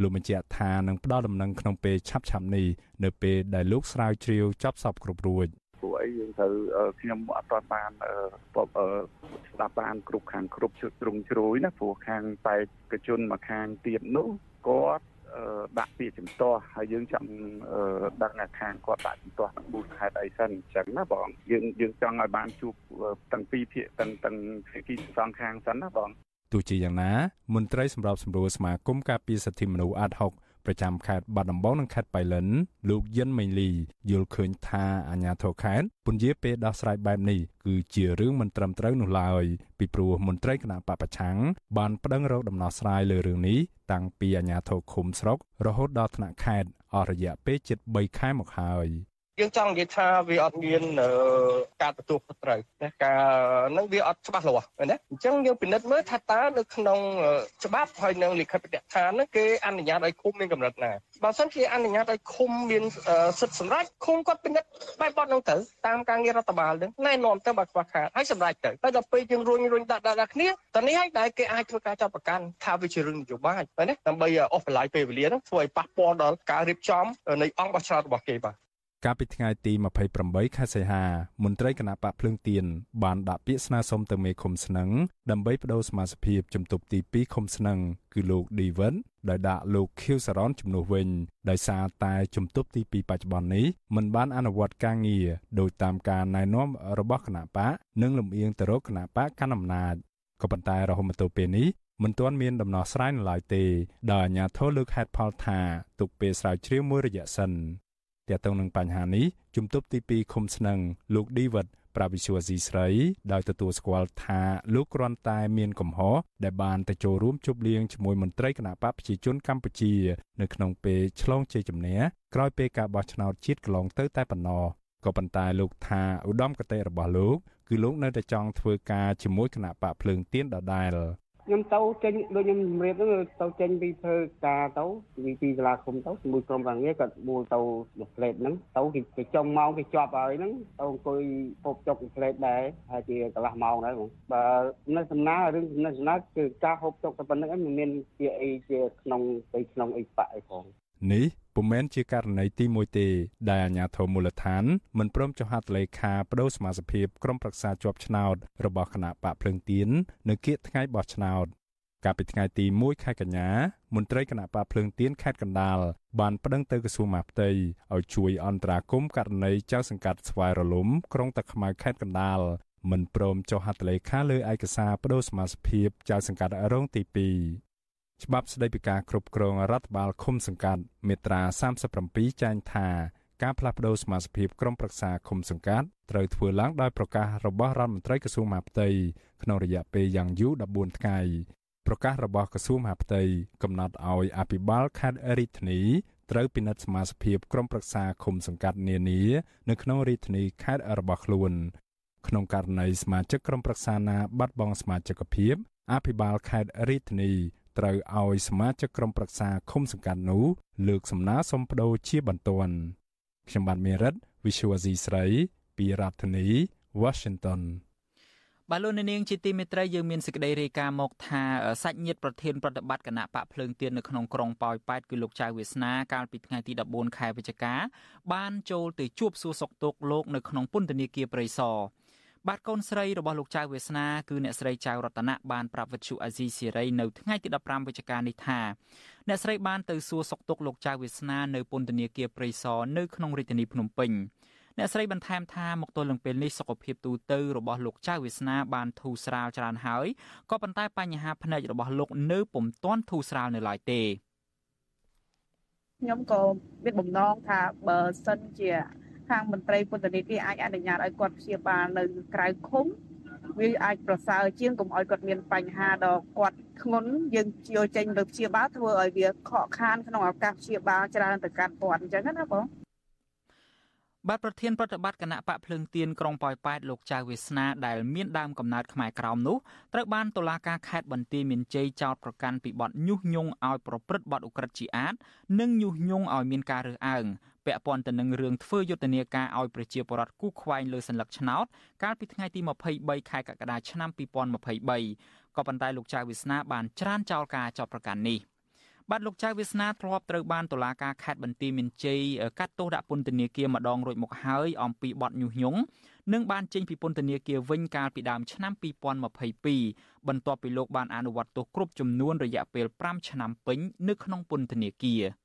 លោកបញ្ជាក់ថានឹងផ្ដល់ដំណឹងក្នុងពេលឆាប់ៗនេះនៅពេលដែលលោកស្រាវជ្រាវចប់សពគ្រប់រួចព្រោះអីយើងត្រូវខ្ញុំអត់ទាន់បានស្ដាប់បានគ្រប់ខាងគ្រប់ជ្រុងជ្រោយណាព្រោះខាងបេក្ខជនមកខាងទៀតនោះគាត់ ដាក់ពាក្យជំទាស់ហើយយើងចង់ដឹងថាខាងគាត់ដាក់ជំទាស់នឹងប៊ូខេតអីសិនអញ្ចឹងណាបងយើងយើងចង់ឲ្យបានជួបទាំងពីរភាគទាំងទាំងភាគីសងខាងសិនណាបងទោះជាយ៉ាងណាមន្ត្រីសម្របសម្រួលសមាគមការពារសិទ្ធិមនុស្សអាត់ហុក ប្រចាំខេត្តបាត់ដំបងនិងខេត្តបៃលិនលោកយិនមេងលីយល់ឃើញថាអាញាធរខេត្តពន្យាពេលដោះស្រាយបែបនេះគឺជារឿងមិនត្រឹមត្រូវនោះឡើយពីព្រោះមន្ត្រីគណៈបពប្រឆាំងបានប្តឹងរកដំណោះស្រាយលើរឿងនេះតាំងពីអាញាធរឃុំស្រុករហូតដល់ថ្នាក់ខេត្តអស់រយៈពេលជិត3ខែមកហើយ យើងចង់និយាយថាវាអត់មានការទទួលខុសត្រូវណាការនឹងវាអត់ច្បាស់លាស់ណាអញ្ចឹងយើងពិនិត្យមើលថាតើនៅក្នុងច្បាប់ហើយនឹងលិខិតបទដ្ឋានហ្នឹងគេអនុញ្ញាតឲ្យឃុំមានកម្រិតណាបើសិនជាអនុញ្ញាតឲ្យឃុំមានសិទ្ធិសម្រេចឃុំគាត់ពិនិត្យបែបបត់ហ្នឹងទៅតាមការងាររដ្ឋបាលហ្នឹងណែនាំទៅបើខ្វះខាតហើយសម្រេចទៅហើយដល់ពេលយើងរួញរួញដាក់ដាក់គ្នាតនេះហើយដែលគេអាចធ្វើការចាប់ប្រកាន់ថាវាជារឿងនយោបាយណាដើម្បីអស់បន្លាយពេលវេលាហ្នឹងធ្វើឲ្យប៉ះពាល់ដល់ការរៀបចំនៃអង្គបោះឆ្នោតរបស់គេបាទ កាលពីថ្ងៃទី28ខែសីហាមន្ត្រីគណៈបកភ្លើងទៀនបានដាក់ពាក្យស្នើសុំទៅមេឃុំស្នឹងដើម្បីបដូរសមាជិកភាពជំទប់ទី2ឃុំស្នឹងគឺលោកឌីវិនដែលដាក់លោកខៀវសារ៉នជំនួសវិញដោយសារតែជំទប់ទី2បច្ចុប្បន្ននេះមិនបានអនុវត្តការងារដោយតាមការណែនាំរបស់គណៈបកនិងលំអៀងទៅរកគណៈបកកណ្ដាលអំណាចក៏ប៉ុន្តែរហូតមកទល់ពេលនេះមិនទាន់មានដំណោះស្រាយនៅឡើយទេដោយអាជ្ញាធរលើកហេតុផលថាទុកពេលស្រាវជ្រាវមួយរយៈសិន ទាក់ទងនឹងបញ្ហានេះជំទប់ទី2ឃុំស្នឹងលោកឌីវិតប្រាវិសុវស៊ីស្រីដោយទទួលស្គាល់ថាលោកគ្រាន់តែមានកំហុសដែលបានទៅចូលរួមជប់លៀងជាមួយមន្ត្រីគណៈបកប្រជាជនកម្ពុជា នៅក្នុងពេលឆ្លងជ័យជំនះក្រោយពេលការបោះឆ្នោតជាតិកន្លងទៅតែប៉ុណ្ណោះក៏ប៉ុន្តែលោកថាឧត្តមគតិរបស់លោកគឺលោកនៅតែចង់ធ្វើការជាមួយគណៈបកភ្លើងទៀនដដែល ខ្ញុំទៅចេញដូចខ្ញុំជំរាបហ្នឹងទៅចេញពីធ្វើការទៅពីពីសាលាឃុំទៅជាមួយក្រុមការងារគាត់មូលទៅផ្លេតហ្នឹងទៅគេចុងម៉ោងគេជាប់ហើយហ្នឹងទៅអង្គុយពប់ចុកផ្លេតដែរហើយជាកន្លះម៉ោងដែរបងបើនៅសំណារឿងនៅសំណាគឺការហូបចុកតែប៉ុណ្្នឹងឯងមិនមានជាអីជាក្នុងទៅក្នុងអីបាក់អីផង នេះពុំមែនជាករណីទី1ទេដែលអាជ្ញាធរមូលដ្ឋានមិនព្រមចុះហត្ថលេខាបដូរសមាជិកក្រុមប្រឹក្សាជាប់ឆ្នោតរបស់គណៈបកភ្លឹងទៀននៅគៀកថ្ងៃបោះឆ្នោតកាលពីថ្ងៃទី1ខែកញ្ញាមន្ត្រីគណៈបកភ្លើងទៀនខេត្តកណ្ដាលបានប្តឹងទៅក្រសួងមហាផ្ទៃឲ្យជួយអន្តរាគមន៍ករណីចៅសង្កាត់ស្វាយរលំក្រុងតាខ្មៅខេត្តកណ្ដាលមិនព្រមចុះហត្ថលេខាលើឯកសារបដូរសមាជិកចៅសង្កាត់រងទី2 ច្បាប់ស្តីពីការគ្រប់គ្រងរដ្ឋបាលឃុំសង្កាត់មាត្រា37ចែងថាការផ្លាស់ប្តូរសមាជិកក្រុមប្រឹក្សាឃុំសង្កាត់ត្រូវធ្វើឡើងដោយប្រកាសរបស់រដ្ឋមន្ត្រីក្រសួងមហាផ្ទៃក្នុងរយៈពេលយ៉ាងយូរ14ថ្ងៃប្រកាសរបស់ក្រសួងមហាផ្ទៃកំណត់ឲ្យអភិបាលខេត្តរាជធានីត្រូវពិនិត្យសមាជិកក្រុមប្រឹក្សាឃុំសង្កាត់នានានៅក្នុងរាជធានីខេត្តរបស់ខ្លួនក្នុងករណីសមាជិកក្រុមប្រឹក្សាណាបាត់បង់សមាជិកភាពអភិបាលខេត្តរាជធានី ត្រូវឲ្យសមាជិកក្រុមប្រឹក្សាឃុំសង្កាត់នោះលើកសំណើសុំប្តូរជាបន្ទាន់ខ្ញុំបាទមេរិត Visual C ស្រី ពីរដ្ឋធានី Washington បាទលោកនាងជាទីមេត្រីយើងមានសេចក្តីរាយការណ៍មកថាសាច់ញាតិប្រធានប្រតិបត្តិគណៈបកភ្លើងទៀននៅក្នុងក្រុងប៉ោយប៉ែតគឺលោកចៅវាសនាកាលពីថ្ងៃទី14ខែវិច្ឆិកាបានចូលទៅជួបសួរសុខទុក្ខលោកនៅក្នុងពន្ធនាគារព្រៃសរ បាទកូនស្រីរបស់លោកចៅវាសនាគឺអ្នកស្រីចៅរតនាបានប្រាប់វិទ្យុអាស៊ីសេរីនៅថ្ងៃទី15វិច្ឆិកានេះថាអ្នកស្រីបានទៅសួរសុខទុក្ខលោកចៅវាសនានៅពន្ធនាគារព្រៃសរនៅក្នុងរាជធានីភ្នំពេញអ្នកស្រីបន្ថែមថាមកទល់នឹងពេលនេះសុខភាពទូទៅរបស់លោកចៅវាសនាបានធូរស្រាលច្រើនហើយក៏ប៉ុន្តែបញ្ហាភ្នែករបស់លោកនៅពុំទាន់ធូរស្រាលនៅឡើយទេខ្ញុំក៏មានបំណងថាបើសិនជា ខាងមន្ត្រីពន្ធនាគារអាចអនុញ្ញាតឲ្យគាត់ព្យាបាលនៅក្រៅឃុំវាអាចប្រសើរជាងកុំឲ្យគាត់មានបញ្ហាដល់គាត់ធ្ងន់យើងយកចេញទៅព្យាបាលធ្វើឲ្យវាខកខានក្នុងឱកាសព្យាបាលច្រើនទៅកាន់គាត់អញ្ចឹងណាបងបាទប្រធានប្រតិបត្តិគណៈបកភ្លើងទៀនក្រុងប៉ោយប៉ែតលោកចៅវាសនាដែលមានដើមកំណើតខ្មែរក្រោមនោះត្រូវបានតុលាការខេត្តបន្ទាយមានជ័យចោទប្រកាន់ពីបទញុះញង់ឲ្យប្រព្រឹត្តបទឧក្រិដ្ឋជាអាត និងញុះញង់ឲ្យមានការរើសអើង ពាក់ព័ន្ធទៅនឹងរឿងធ្វើយុទ្ធនាការឲ្យប្រជាពលរដ្ឋគូខ្វែងលើសัญลักษณ์ឆ្នោតកាលពីថ្ងៃទី23ខែកក្កដាឆ្នាំ2023ក៏ប៉ុន្តែលោកចៅវាសនាបានច្រានចោលការចោទប្រកាន់នេះបាទលោកចៅវាសនាធ្លាប់ត្រូវបានតុលាការខេត្តបន្ទាយមានជ័យកាត់ទោសដាក់ពន្ធនាគារម្ដងរួចមកហើយអំពីបទញុះញង់និងបានចេញពីពន្ធនាគារវិញកាលពីដើមឆ្នាំ2022បន្ទាប់ពីលោកបានអនុវត្តទោសគ្រប់ចំនួនរយៈពេល5ឆ្នាំពេញនៅក្នុងពន្ធនាគារ។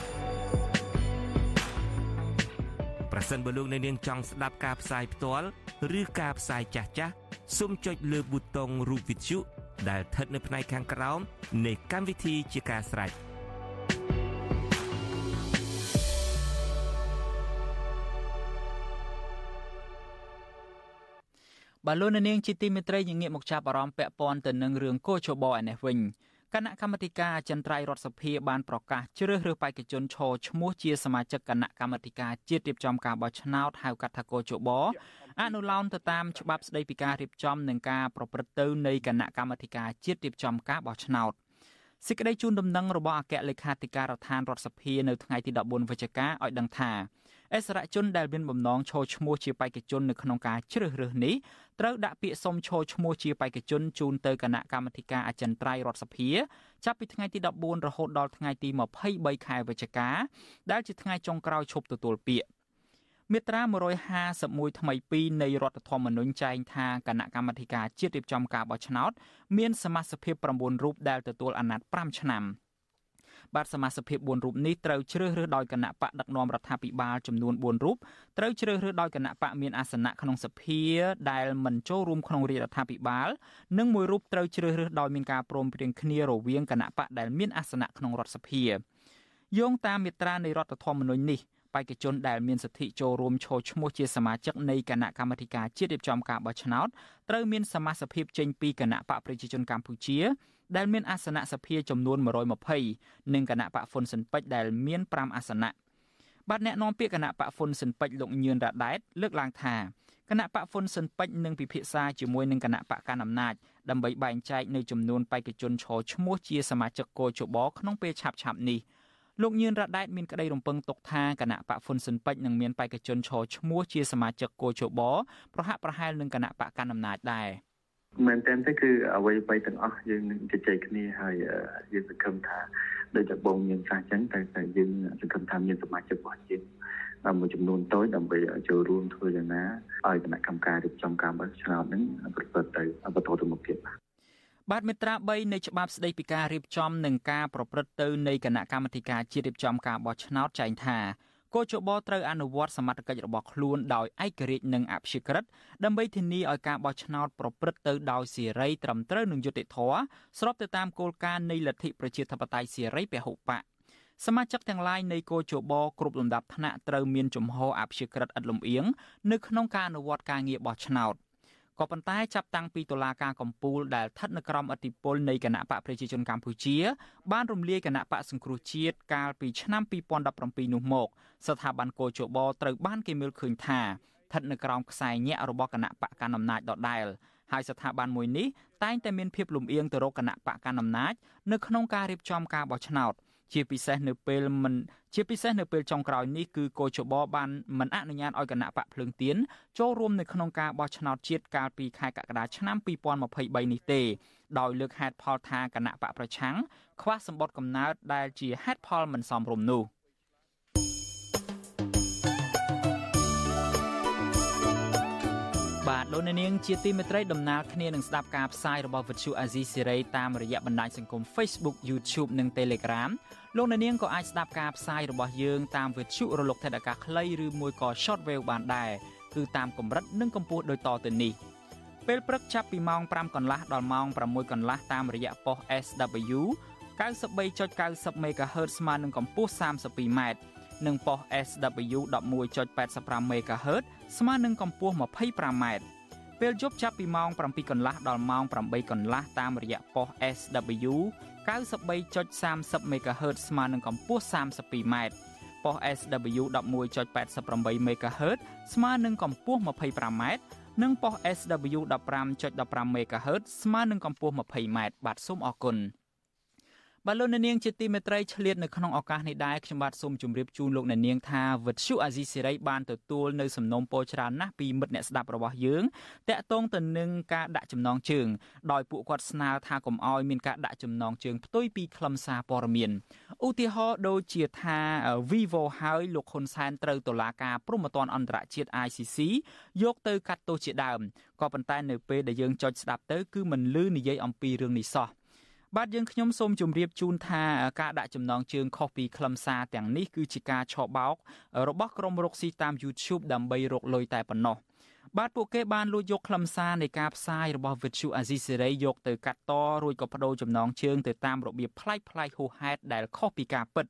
ប្រសិនបើលោកអ្នកនាងចង់ស្ដាប់ការផ្សាយផ្ទាល់ឬការផ្សាយចាស់ចាស់សូមចុចលើប៊ូតុងរូបវិទ្យុដែលស្ថិតនៅផ្នែកខាងក្រោមនៃកម្មវិធីជាការស្ដាយបាទលោកនាងជាទីមេត្រីយើងងាកមកចាប់អារម្មណ៍ពាក់ព័ន្ធទៅនឹងរឿងកោជបឯនេះវិញ គណៈកម្មាធិការអចិន្ត្រៃយ៍រដ្ឋសភាបានប្រកាសជ្រើសរើសបេក្ខជនឈរឈ្មោះជាសមាជិកគណៈកម្មាធិការជាតិរៀបចំការបោះឆ្នោតហៅកាត់ថាកោជបអនុលោមទៅតាមច្បាប់ស្តីពីការរៀបចំនិងការប្រព្រឹត្តទៅនៃគណៈកម្មាធិការជាតិរៀបចំការបោះឆ្នោតសេចក្តីជូនដំណឹងរបស់អគ្គលេខាធិការដ្ឋានរដ្ឋសភានៅថ្ងៃទី14វិច្ឆិកាឲ្យដឹងថា អិសរាជជនដែលមានបំណងឈរឈ្មោះជាបេក្ខជននៅក្នុងការជ្រើសរើសនេះត្រូវដាក់ពាក្យសុំឈរឈ្មោះជាបេក្ខជនជូនទៅគណៈកម្មាធិការអចិន្ត្រៃយ៍រដ្ឋសភាចាប់ពីថ្ងៃទី14រហូតដល់ថ្ងៃទី23ខែវិច្ឆិកាដែលជាថ្ងៃចុងក្រោយឈប់ទទួលពាក្យមាត្រា151ថ្មី2នៃរដ្ឋធម្មនុញ្ញចែងថាគណៈកម្មាធិការជាតិរៀបចំការបោះឆ្នោតមានសមាជិកភាព9រូបដែលទទួលអាណត្តិ5ឆ្នាំ។ បាទសមាជិកភាព4រូបនេះត្រូវជ្រើសរើសដោយគណៈបកដឹកនាំរដ្ឋាភិបាលចំនួន4រូបត្រូវជ្រើសរើសដោយគណៈបកមានអាសនៈក្នុងសភាដែលមិនចូលរួមក្នុងរាជរដ្ឋាភិបាល និងមួយរូបត្រូវជ្រើសរើសដោយមានការព្រមព្រៀងគ្នារវាងគណៈបកដែលមានអាសនៈក្នុងរដ្ឋសភាយោងតាមមាត្រានៃរដ្ឋធម្មនុញ្ញនេះបេក្ខជនដែលមានសិទ្ធិចូលរួមឈរឈ្មោះជាសមាជិកនៃគណៈកម្មាធិការជាតិរៀបចំការបោះឆ្នោតត្រូវមានសមាជិកភាពចេញពីគណៈបកប្រជាជនកម្ពុជា ដែលមានអាសនៈសភាចំនួន120និងគណៈបកហ្វុនស៊ិនពេជ្រដែលមាន5អាសនៈបាទអ្នកនាំពាក្យគណៈបកហ្វុនស៊ិនពេជ្រលោកញឿនរ៉ាដែតលើកឡើងថាគណៈបកហ្វុនស៊ិនពេជ្រនឹងពិភាក្សាជាមួយនឹងគណៈបកកណ្ដាលអំណាចដើម្បីបែងចែកនៅចំនួនបេក្ខជនឈរឈ្មោះជាសមាជិកកោជបក្នុងពេលឆាប់ៗនេះលោកញឿនរ៉ាដែតមានក្តីរំពឹងទុកថាគណៈបកហ្វុនស៊ិនពេជ្រនឹងមានបេក្ខជនឈរឈ្មោះជាសមាជិកកោជបប្រហាក់ប្រហែលនឹងគណៈបកកណ្ដាលអំណាចដែរ។ មែនតើទៅគឺអ្វីអ្វីទាំងអស់យើងនឹងជជែកគ្នាហើយយើងសង្ឃឹមថាដូចតែបងមានខ្លះចឹងតែតែយើងសង្ឃឹមថាមានសមាជិករបស់យើងមួយចំនួនតូចដើម្បីចូលរួមធ្វើយ៉ាងណាឲ្យគណៈកម្មការរៀបចំការបោះឆ្នោតហ្នឹងប្រព្រឹត្តទៅបន្តទៅមុខទៀតបាទបាទមេត្រា3នៃច្បាប់ស្តីពីការរៀបចំនិងការប្រព្រឹត្តទៅនៃគណៈកម្មាធិការជាតិរៀបចំការបោះឆ្នោតចែងថា កោជបត្រូវអនុវត្តសមត្ថកិច្ចរបស់ខ្លួនដោយឯករាជ្យនិងអព្យាក្រឹតដើម្បីធានាឲ្យការបោះឆ្នោតប្រព្រឹត្តទៅដោយសេរីត្រឹមត្រូវនិងយុត្តិធម៌ស្របទៅតាមគោលការណ៍នៃលទ្ធិប្រជាធិបតេយ្យសេរីពហុបកសមាជិកទាំងឡាយនៃគោជបគ្រប់លំដាប់ថ្នាក់ត្រូវមានជំហរអព្យាក្រឹតឥតលំអៀងនៅក្នុងការអនុវត្តការងារបោះឆ្នោត។ ក៏ប៉ុន្តែចាប់តាំងពីតុលាការកំពូលដែលស្ថិតនៅក្រោមអធិបតេយ្យនៃគណៈបកប្រជាជនកម្ពុជា បានរំលាយគណៈបកសង្គ្រោះជាតិកាលពីឆ្នាំ2017នោះមក ស្ថាប័នកោជបត្រូវបានគេមើលឃើញថាស្ថិតនៅក្រោមខ្សែញាក់របស់គណៈបកកណ្ដាលអំណាចដដែលហើយស្ថាប័នមួយនេះតែងតែមានភាពលំអៀងទៅរកគណៈបកកណ្ដាលអំណាចនៅក្នុងការរៀបចំការបោះឆ្នោត ជាពិសេសនៅពេលមិនជាពិសេសនៅពេលចុងក្រោយនេះគឺកោជបបានមិនអនុញ្ញាតឲ្យគណៈបកភ្លើងទៀនចូលរួមនៅក្នុងការបោះឆ្នោតជាតិកាលពីខែកក្កដាឆ្នាំ2023នេះទេដោយលើកហេតុផលថាគណៈបកប្រឆាំងខ្វះសម្បត្តិកំណើតដែលជាហេតុផលមិនសមរម្យនោះ។បាទលោកអ្នកនាងជាទីមេត្រីដំណើរគ្នានឹងស្ដាប់ការផ្សាយរបស់វិទ្យុអាស៊ីសេរីតាមរយៈបណ្ដាញសង្គម Facebook YouTube និង Telegram លោកអ្នកនាងក៏អាចស្ដាប់ការផ្សាយរបស់យើងតាមវិទ្យុរលកថេដាកាខ្លីឬមួយក៏ Shortwave បានដែរគឺតាមកម្រិតនិងកម្ពស់ដូចតទៅនេះពេលព្រឹកចាប់ពីម៉ោង5កន្លះដល់ម៉ោង6កន្លះតាមរយៈប៉ុស SW 93.90 MHz ស្មើនឹងកម្ពស់ 32m និងប៉ុស SW 11.85 MHz ស្មើនឹងកម្ពស់ 25m ពេលយប់ចាប់ពីម៉ោង7កន្លះដល់ម៉ោង8កន្លះតាមរយៈប៉ុស SW 93.30 MHz ស្មើនឹងកម្ពស់ 32m ប៉ុស SW 11.88 MHz ស្មើនឹងកម្ពស់ 25m និងប៉ុស SW 15.15 MHz ស្មើនឹងកម្ពស់ 20m បាទសូមអរគុណ។ បាទលោកអ្នកនាងជាទីមេត្រីឆ្លៀតនៅក្នុងឱកាសនេះដែរខ្ញុំបាទសូមជម្រាបជូនលោកអ្នកនាងថាវិទ្យុអាស៊ីសេរីបានទទួលនៅសំណូមពរច្រើនណាស់ពីមិត្តអ្នកស្ដាប់របស់យើងតាក់ទងទៅនឹងការដាក់ចំណងជើងដោយពួកគាត់ស្នើថាកុំអោយមានការដាក់ចំណងជើងផ្ទុយពីខ្លឹមសារព័ត៌មានឧទាហរណ៍ដូចជាថា Vivo ហើយលោកហ៊ុនសែនត្រូវតុលាការព្រហ្មទណ្ឌអន្តរជាតិ ICC យកទៅកាត់ទោសជាដើមក៏ប៉ុន្តែនៅពេលដែលយើងចុចស្ដាប់ទៅគឺមិនលឺនិយាយអំពីរឿងនេះសោះ បាទយើងខ្ញុំសូមជម្រាបជូនថាការដាក់ចំណងជើងខុសពីខ្លឹមសារទាំងនេះគឺជាការឆបោករបស់ក្រុមរកស៊ីតាម YouTube ដើម្បីរកលុយតែប៉ុណ្ណោះ បាទពួកគេបានលួចយកខ្លឹមសារនៃការផ្សាយរបស់ Virtu Azisiri យកទៅកាត់តរួចក៏បដូរចំណងជើងទៅតាមរបៀបប្លែកប្លែកហួសហេតុដែលខុសពីការពិត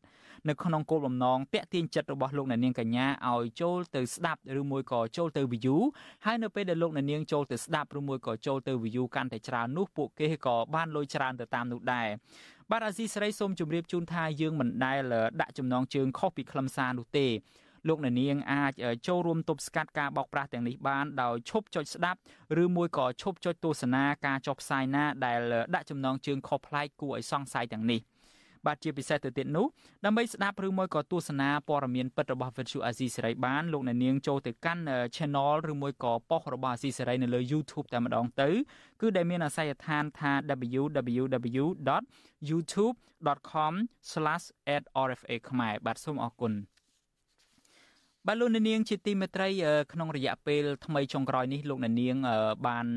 នៅក្នុងគោលបំណងតាក់ទាញចិត្តរបស់លោកអ្នកនាងកញ្ញាឲ្យចូលទៅស្ដាប់ឬមួយក៏ចូលទៅ view ហើយនៅពេលដែលលោកអ្នកនាងចូលទៅស្ដាប់ឬមួយក៏ចូលទៅ view កាន់តែច្រើននោះពួកគេក៏បានលុយច្រើនទៅតាមនោះដែរបាទអាស៊ីសេរីសូមជម្រាបជូនថាយើងមិនដែលដាក់ចំណងជើងខុសពីខ្លឹមសារនោះទេ លោកអ្នកនាងអាចចូលរួមទប់ស្កាត់ការបោកប្រាស់ទាំងនេះបានដោយឈប់ចុចស្ដាប់ឬមួយក៏ឈប់ចុចទស្សនាការចុះផ្សាយណាដែលដាក់ចំណងជើងខុសប្លែកគួរឲ្យសង្ស័យទាំងនេះបាទជាពិសេសទៅទៀតនោះដើម្បីស្ដាប់ឬមួយក៏ទស្សនាព័ត៌មានពិតរបស់ Virtu Asia សេរីបានលោកអ្នកនាងចូលទៅកាន់ Channel ឬមួយក៏ប៉ុស្តិ៍របស់ Asia សេរីនៅលើ YouTube តែម្ដងទៅគឺដែលមានអាសយដ្ឋានថា www.youtube.com/@rfa ខ្មែរបាទសូមអរគុណ បាទលោកអ្នកនាងជាទីមេត្រីក្នុងរយៈពេលថ្មីចុងក្រោយនេះលោកអ្នកនាង បាន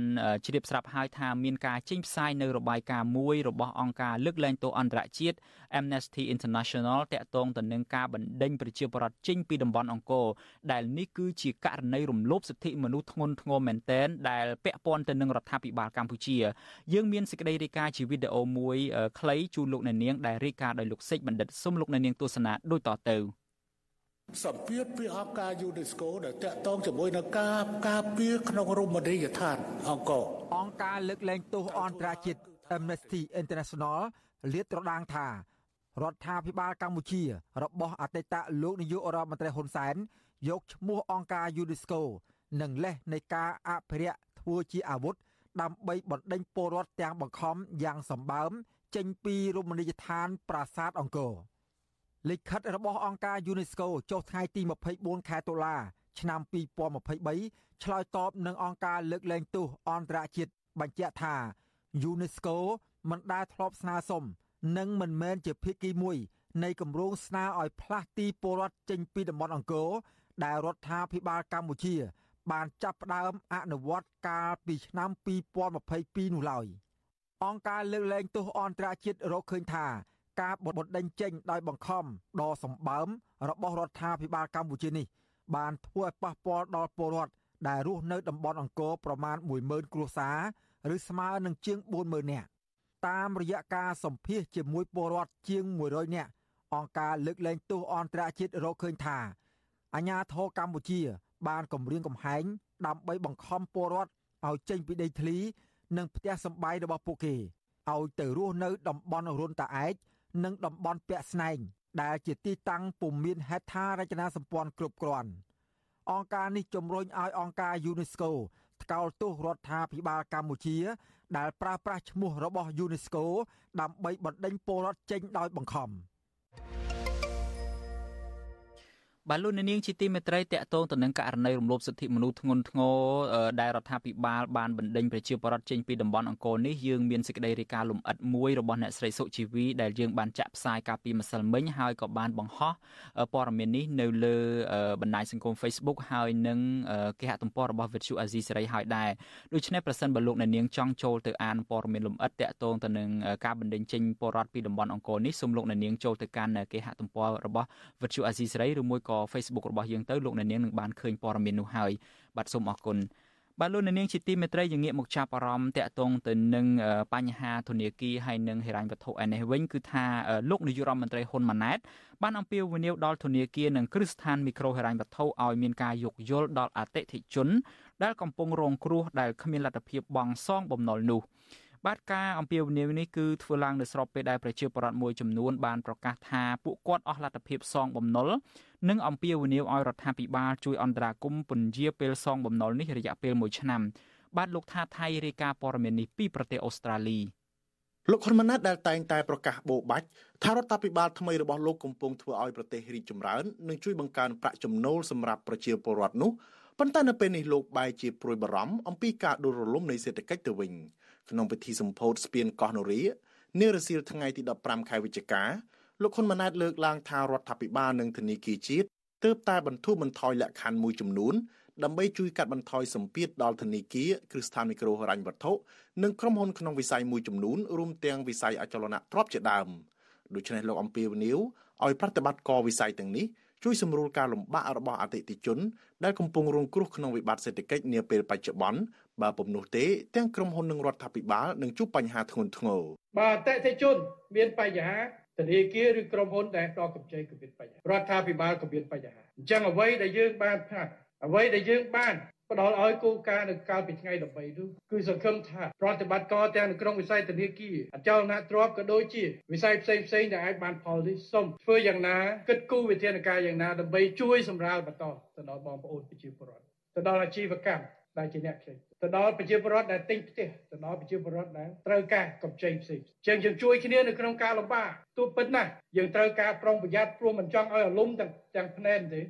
ជ្រាបស្រាប់ហើយថាមានការចេញផ្សាយនៅរបាយការណ៍មួយរបស់អង្គការលើកលែងទោសអន្តរជាតិ Amnesty International តាក់ទងទៅនឹងការបណ្ដេញប្រជាពលរដ្ឋចេញពីតំបន់អង្គរដែលនេះគឺជាករណីរំលោភសិទ្ធិមនុស្សធ្ងន់ធ្ងរមែនទែនដែលពាក់ព័ន្ធទៅនឹងរដ្ឋាភិបាលកម្ពុជាយើងមានសេចក្តីរាយការណ៍ជាវីដេអូមួយខ្លីជូនលោកអ្នកនាងដែលរាយការណ៍ដោយលោកសេចបណ្ឌិតសូមលោកអ្នកនាងទស្សនាដូចតទៅ។ សម្ពាធពីអង្គការ UNESCO ដែលតាក់ទងជាមួយនឹងការការពារក្នុងរមណីយដ្ឋានអង្គរអង្គការលើកលែងទោសអន្តរជាតិ Amnesty International លាតត្រដាងថារដ្ឋាភិបាលកម្ពុជា របស់អតីតលោកនាយករដ្ឋមន្ត្រីហ៊ុនសែនយកឈ្មោះអង្គការ UNESCO និងលេសនៃការអភិរក្សធ្វើជាអាវុធដើម្បីបណ្ដេញពលរដ្ឋទាំងបង្ខំយ៉ាងសម្បើមចេញពីរមណីយដ្ឋានប្រាសាទអង្គរ។ លិខិតរបស់អង្គការ UNESCO ចុះថ្ងៃទី24ខែតុលាឆ្នាំ2023ឆ្លើយតបនឹងអង្គការលើកលែងទោសអន្តរជាតិបញ្ជាក់ថា UNESCO មិនដែលធ្លាប់ស្នើសុំនិងមិនមែនជាភាគីមួយនៃគម្រោងស្នើឲ្យផ្លាស់ទីពលរដ្ឋចេញពីតំបន់អង្គរដែលរដ្ឋាភិបាលកម្ពុជា បានចាប់ផ្ដើមអនុវត្តកាលពីឆ្នាំ2022នោះឡើយអង្គការលើកលែងទោសអន្តរជាតិរកឃើញថា ការបដិដេញចេញដោយបង្ខំដ៏សម្បើមរបស់រដ្ឋាភិបាលកម្ពុជានេះ បានធ្វើឲ្យប៉ះពាល់ដល់ពលរដ្ឋដែលរស់នៅតំបន់អង្គរប្រមាណ10000គ្រួសារឬស្មើនឹងជាង40000នាក់តាមរយៈការសម្ភាសជាមួយពលរដ្ឋជាង100នាក់អង្គការលើកលែងទោសអន្តរជាតិរកឃើញថាអាញាធរកម្ពុជា បានគម្រាមកំហែងដើម្បីបង្ខំពលរដ្ឋឲ្យចេញពីដីធ្លី និងផ្ទះសម្បែងរបស់ពួកគេឲ្យទៅរស់នៅតំបន់រុនតាឯក និងតំបន់ពាក់ស្នែងដែលជាទីតាំងពុំមានហេដ្ឋារចនាសម្ព័ន្ធគ្រប់គ្រាន់អង្គការនេះជំរុញឲ្យអង្គការ UNESCO ថ្កោលទោសរដ្ឋាភិបាលកម្ពុជា ដែលប្រើប្រាស់ឈ្មោះរបស់ UNESCO ដើម្បីបណ្ដេញពលរដ្ឋចេញដោយបង្ខំ។ បាទលោកនាងជាទីមេត្រីតកតងទៅនឹងករណីរំលោភសិទ្ធិមនុស្សធ្ងន់ធ្ងរដែលរដ្ឋាភិបាលបានបណ្ដេញប្រជាពលរដ្ឋចេញពីតំបន់អង្គរនេះយើងមានសេចក្តីរាយការណ៍លម្អិតមួយរបស់អ្នកស្រីសុជីវីដែលយើងបានចាក់ផ្សាយកាលពីម្សិលមិញហើយក៏បានបង្ហោះព័ត៌មាននេះនៅលើបណ្ដាញសង្គម Facebook ហើយនឹងគេហទំព័ររបស់ Virtual Azizi សេរីហើយដែរដូច្នេះប្រសិនបើលោកនាងចង់ចូលទៅអានព័ត៌មានលម្អិតតកតងទៅនឹងការបណ្ដេញចេញពលរដ្ឋពីតំបន់អង្គរនេះសូមលោកនាងចូលទៅកាន់គេហទំព័ររបស់ Virtual Azizi សេរីឬមួយក៏ Facebook របស់យើងទៅលោកអ្នកនាងនឹងបានឃើញព័ត៌មាននោះហើយបាទសូមអរគុណបាទលោកអ្នកនាងជាទីមេត្រីយើងងាកមកចាប់អារម្មណ៍តាក់ទងទៅនឹងបញ្ហាធនាគារហើយនិងហិរញ្ញវត្ថុឯនេះវិញគឺថាលោកនាយករដ្ឋមន្ត្រីហ៊ុនម៉ាណែតបានអំពាវនាវដល់ធនាគារនិងគ្រឹះស្ថានមីក្រូហិរញ្ញវត្ថុឲ្យមានការយោគយល់ដល់អតិថិជន ដែលកំពុងរងគ្រោះដែលគ្មានលទ្ធភាពបង់សងបំណុលនោះ បាទការអំពាវនាវនេះគឺធ្វើឡើងនៅស្របពេលដែលប្រជាពលរដ្ឋមួយចំនួនបានប្រកាសថាពួកគាត់អស់លទ្ធភាពសងបំណុលនិងអំពាវនាវឲ្យរដ្ឋាភិបាលជួយអន្តរាគមន៍ពន្យាពេលសងបំណុលនេះរយៈពេល1ឆ្នាំបាទលោកថាថៃរាយការណ៍ព័ត៌មាននេះពីប្រទេសអូស្ត្រាលីលោកហ៊ុនម៉ាណែតដែលតែងតែប្រកាសបោបាច់ថារដ្ឋាភិបាលថ្មីរបស់លោកកំពុងធ្វើឲ្យប្រទេសរីកចម្រើននិងជួយបង្កើនប្រាក់ចំណូលសម្រាប់ប្រជាពលរដ្ឋនោះប៉ុន្តែនៅពេលនេះលោកបែរជាព្រួយបារម្ភអំពីការដួលរលំនៃសេដ្ឋកិច្ចទៅវិញ ក្នុងពិធីសម្ពោធស្ពានកោះនរានារសៀលថ្ងៃទី15ខែវិច្ឆិកាលោកហ៊ុនម៉ាណែតលើកឡើងថារដ្ឋាភិបាលនិងធនាគារជាតិទើបតែបន្ធូរបន្ថយលក្ខខណ្ឌមួយចំនួនដើម្បីជួយកាត់បន្ថយសម្ពាធដល់ធនាគារគ្រឹះស្ថានមីក្រូហិរញ្ញវត្ថុនិងក្រុមហ៊ុនក្នុងវិស័យមួយចំនួនរួមទាំងវិស័យអចលនទ្រព្យជាដើមដូច្នេះលោកអំពីវនីវឲ្យប្រតិបត្តិការវិស័យទាំងនេះ ជួយសម្រួលការលំបាករបស់អតិថិជន ដែលកំពុងរងគ្រោះក្នុងវិបត្តិសេដ្ឋកិច្ចនាពេលបច្ចុប្បន្នបើពុំនោះទេទាំងក្រុមហ៊ុននិងរដ្ឋាភិបាលនឹងជួបបញ្ហាធ្ងន់ធ្ងរបើអតិថិជនមានបញ្ហាធនាគារឬក្រុមហ៊ុនដែលផ្ដល់កម្ចីក៏មានបញ្ហារដ្ឋាភិបាលក៏មានបញ្ហាអញ្ចឹងអ្វីដែលយើងបានផ្លាស់អ្វីដែលយើងបាន ផ្ដល់ឲ្យគោលការណ៍នៅកាលពីថ្ងៃ13នោះគឺសង្ឃឹមថាប្រតិបត្តិការទាំងនៅក្នុងវិស័យធនាគារអចលនទ្រព្យក៏ដូចជាវិស័យផ្សេងផ្សេងដែលអាចបានផលនេះសូមធ្វើយ៉ាងណាគិតគូរវិធានការយ៉ាងណាដើម្បីជួយសម្រាលបន្តទៅដល់បងប្អូនប្រជាពលរដ្ឋទៅដល់អាជីវកម្មដែលជាអ្នកផ្សេងទៅដល់ប្រជាពលរដ្ឋដែលទិញផ្ទះទៅដល់ប្រជាពលរដ្ឋដែលត្រូវការកម្ចីផ្សេងជាងយើងជួយគ្នានៅក្នុងការលំបាកទោះពិតណាស់យើងត្រូវការប្រុងប្រយ័ត្នព្រោះមិនចង់ឲ្យអាលុំទាំងទាំងភ្នែនទេ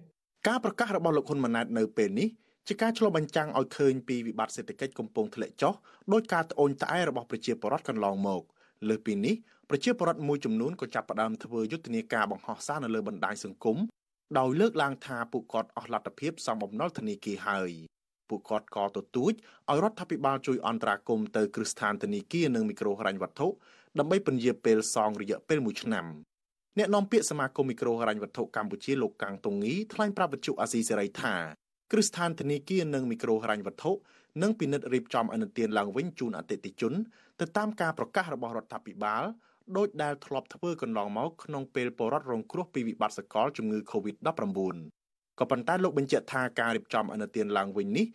ការប្រកាសរបស់លោកហ៊ុនម៉ាណែតនៅពេលនេះ ជាការឆ្លុះបញ្ចាំងឲ្យឃើញពីវិបត្តិសេដ្ឋកិច្ចកំពុងធ្លាក់ចុះដោយការត្អូញត្អែរបស់ប្រជាពលរដ្ឋកន្លងមកលើសពីនេះប្រជាពលរដ្ឋមួយចំនួនក៏ចាប់ផ្ដើមធ្វើយុទ្ធនាការបង្ហោះសារនៅលើបណ្ដាញសង្គមដោយលើកឡើងថាពួកគាត់អស់លទ្ធភាពសំបំណុលធនាគារហើយពួកគាត់ក៏ទទូចឲ្យរដ្ឋាភិបាលជួយអន្តរាគមន៍ទៅគ្រឹះស្ថានធនាគារនិងមីក្រូហិរញ្ញវត្ថុដើម្បីពន្យាពេលសងរយៈពេល1ឆ្នាំអ្នកនាំពាក្យសមាគមមីក្រូហិរញ្ញវត្ថុកម្ពុជាលោកកាំងតុងងីថ្លែងប្រាប់វិទ្យុអាស៊ីសេរីថា គ្រឹះស្ថានធនាគារនិងមីក្រូហិរញ្ញវត្ថុនឹងពិនិត្យរៀបចំអនុទានឡើងវិញជូនអតិថិជន ទៅតាមការប្រកាសរបស់រដ្ឋាភិបាលដោយដែលធ្លាប់ធ្វើកន្លងមកក្នុងពេលពលរដ្ឋរងគ្រោះពីវិបត្តិសកលជំងឺ Covid-19 ក៏ប៉ុន្តែលោកបញ្ជាក់ថាការរៀបចំអនុទានឡើងវិញនេះ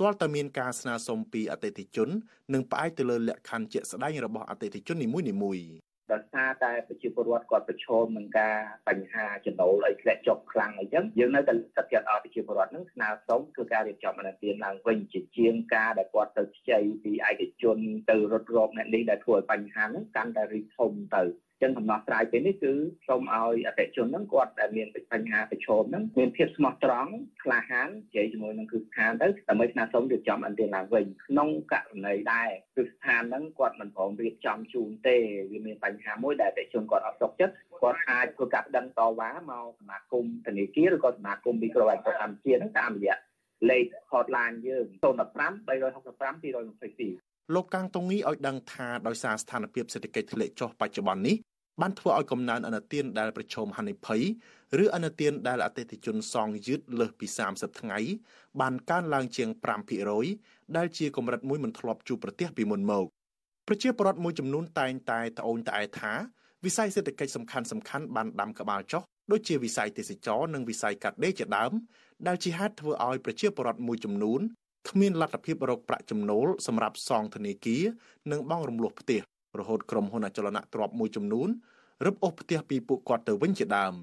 ទាល់តែមានការស្នើសុំពីអតិថិជន និងផ្អែកទៅលើលក្ខខណ្ឌជាក់ស្ដែងរបស់អតិថិជននីមួយៗ ដោយសារតែប្រជាពលរដ្ឋគាត់ប្រឈមនឹងការបញ្ហាចំណូលអីធ្លាក់ចុះខ្លាំងអីចឹងយើងនៅតែសង្កេតឲ្យប្រជាពលរដ្ឋនឹងស្នើសុំគឺការរៀបចំអនុទានឡើងវិញជាជាងការដែលគាត់ទៅខ្ចីពីឯកជនទៅរត់រកអ្នកនេះដែលធ្វើឲ្យបញ្ហាហ្នឹងកាន់តែរីកធំទៅ ចឹងដំណោះស្រាយពេលនេះគឺសូមឲ្យអតិជនហ្នឹងគាត់ដែលមានបញ្ហាប្រឈមហ្នឹងមានភាពស្មោះត្រង់ក្លាហាននិយាយជាមួយនឹងគ្រឹះស្ថានទៅដើម្បីស្នើសុំរៀបចំអន្តរឡើងវិញក្នុងករណីដែរគ្រឹះស្ថានហ្នឹងគាត់មិនព្រមរៀបចំជូនទេវាមានបញ្ហាមួយដែលអតិជនគាត់អត់សុខចិត្តគាត់អាចធ្វើការប្តឹងតវ៉ាមកសមាគមធនាគារឬក៏សមាគមមីក្រូហិរញ្ញវត្ថុកម្ពុជាហ្នឹងតាមរយៈលេខ hotline យើង015 365 222 លោកកាំងតុងងីឲ្យដឹងថាដោយសារស្ថានភាពសេដ្ឋកិច្ចធ្លាក់ចុះបច្ចុប្បន្ននេះបានធ្វើឲ្យកំណើនអនុទានដែលប្រឈមហានិភ័យឬអនុទានដែលអតិថិជនសងយឺតលើសពី30ថ្ងៃបានកើនឡើងជាង5%ដែលជាកម្រិតមួយមិនធ្លាប់ជួបប្រទះពីមុនមកប្រជាពលរដ្ឋមួយចំនួនតែងតែត្អូញត្អែថាវិស័យសេដ្ឋកិច្ចសំខាន់សំខាន់បានដាំក្បាលចុះដូចជាវិស័យទេសចរនិងវិស័យកាត់ដេរជាដើមដែលជាហេតុធ្វើឲ្យប្រជាពលរដ្ឋមួយចំនួន គ្មានលទ្ធភាពរកប្រាក់ចំណូលសម្រាប់សងធនាគារនិងបង់រំលោះផ្ទះរហូតក្រុមហ៊ុនអចលនទ្រព្យមួយចំនួនរឹបអូសផ្ទះពីពួកគាត់ទៅវិញជាដើម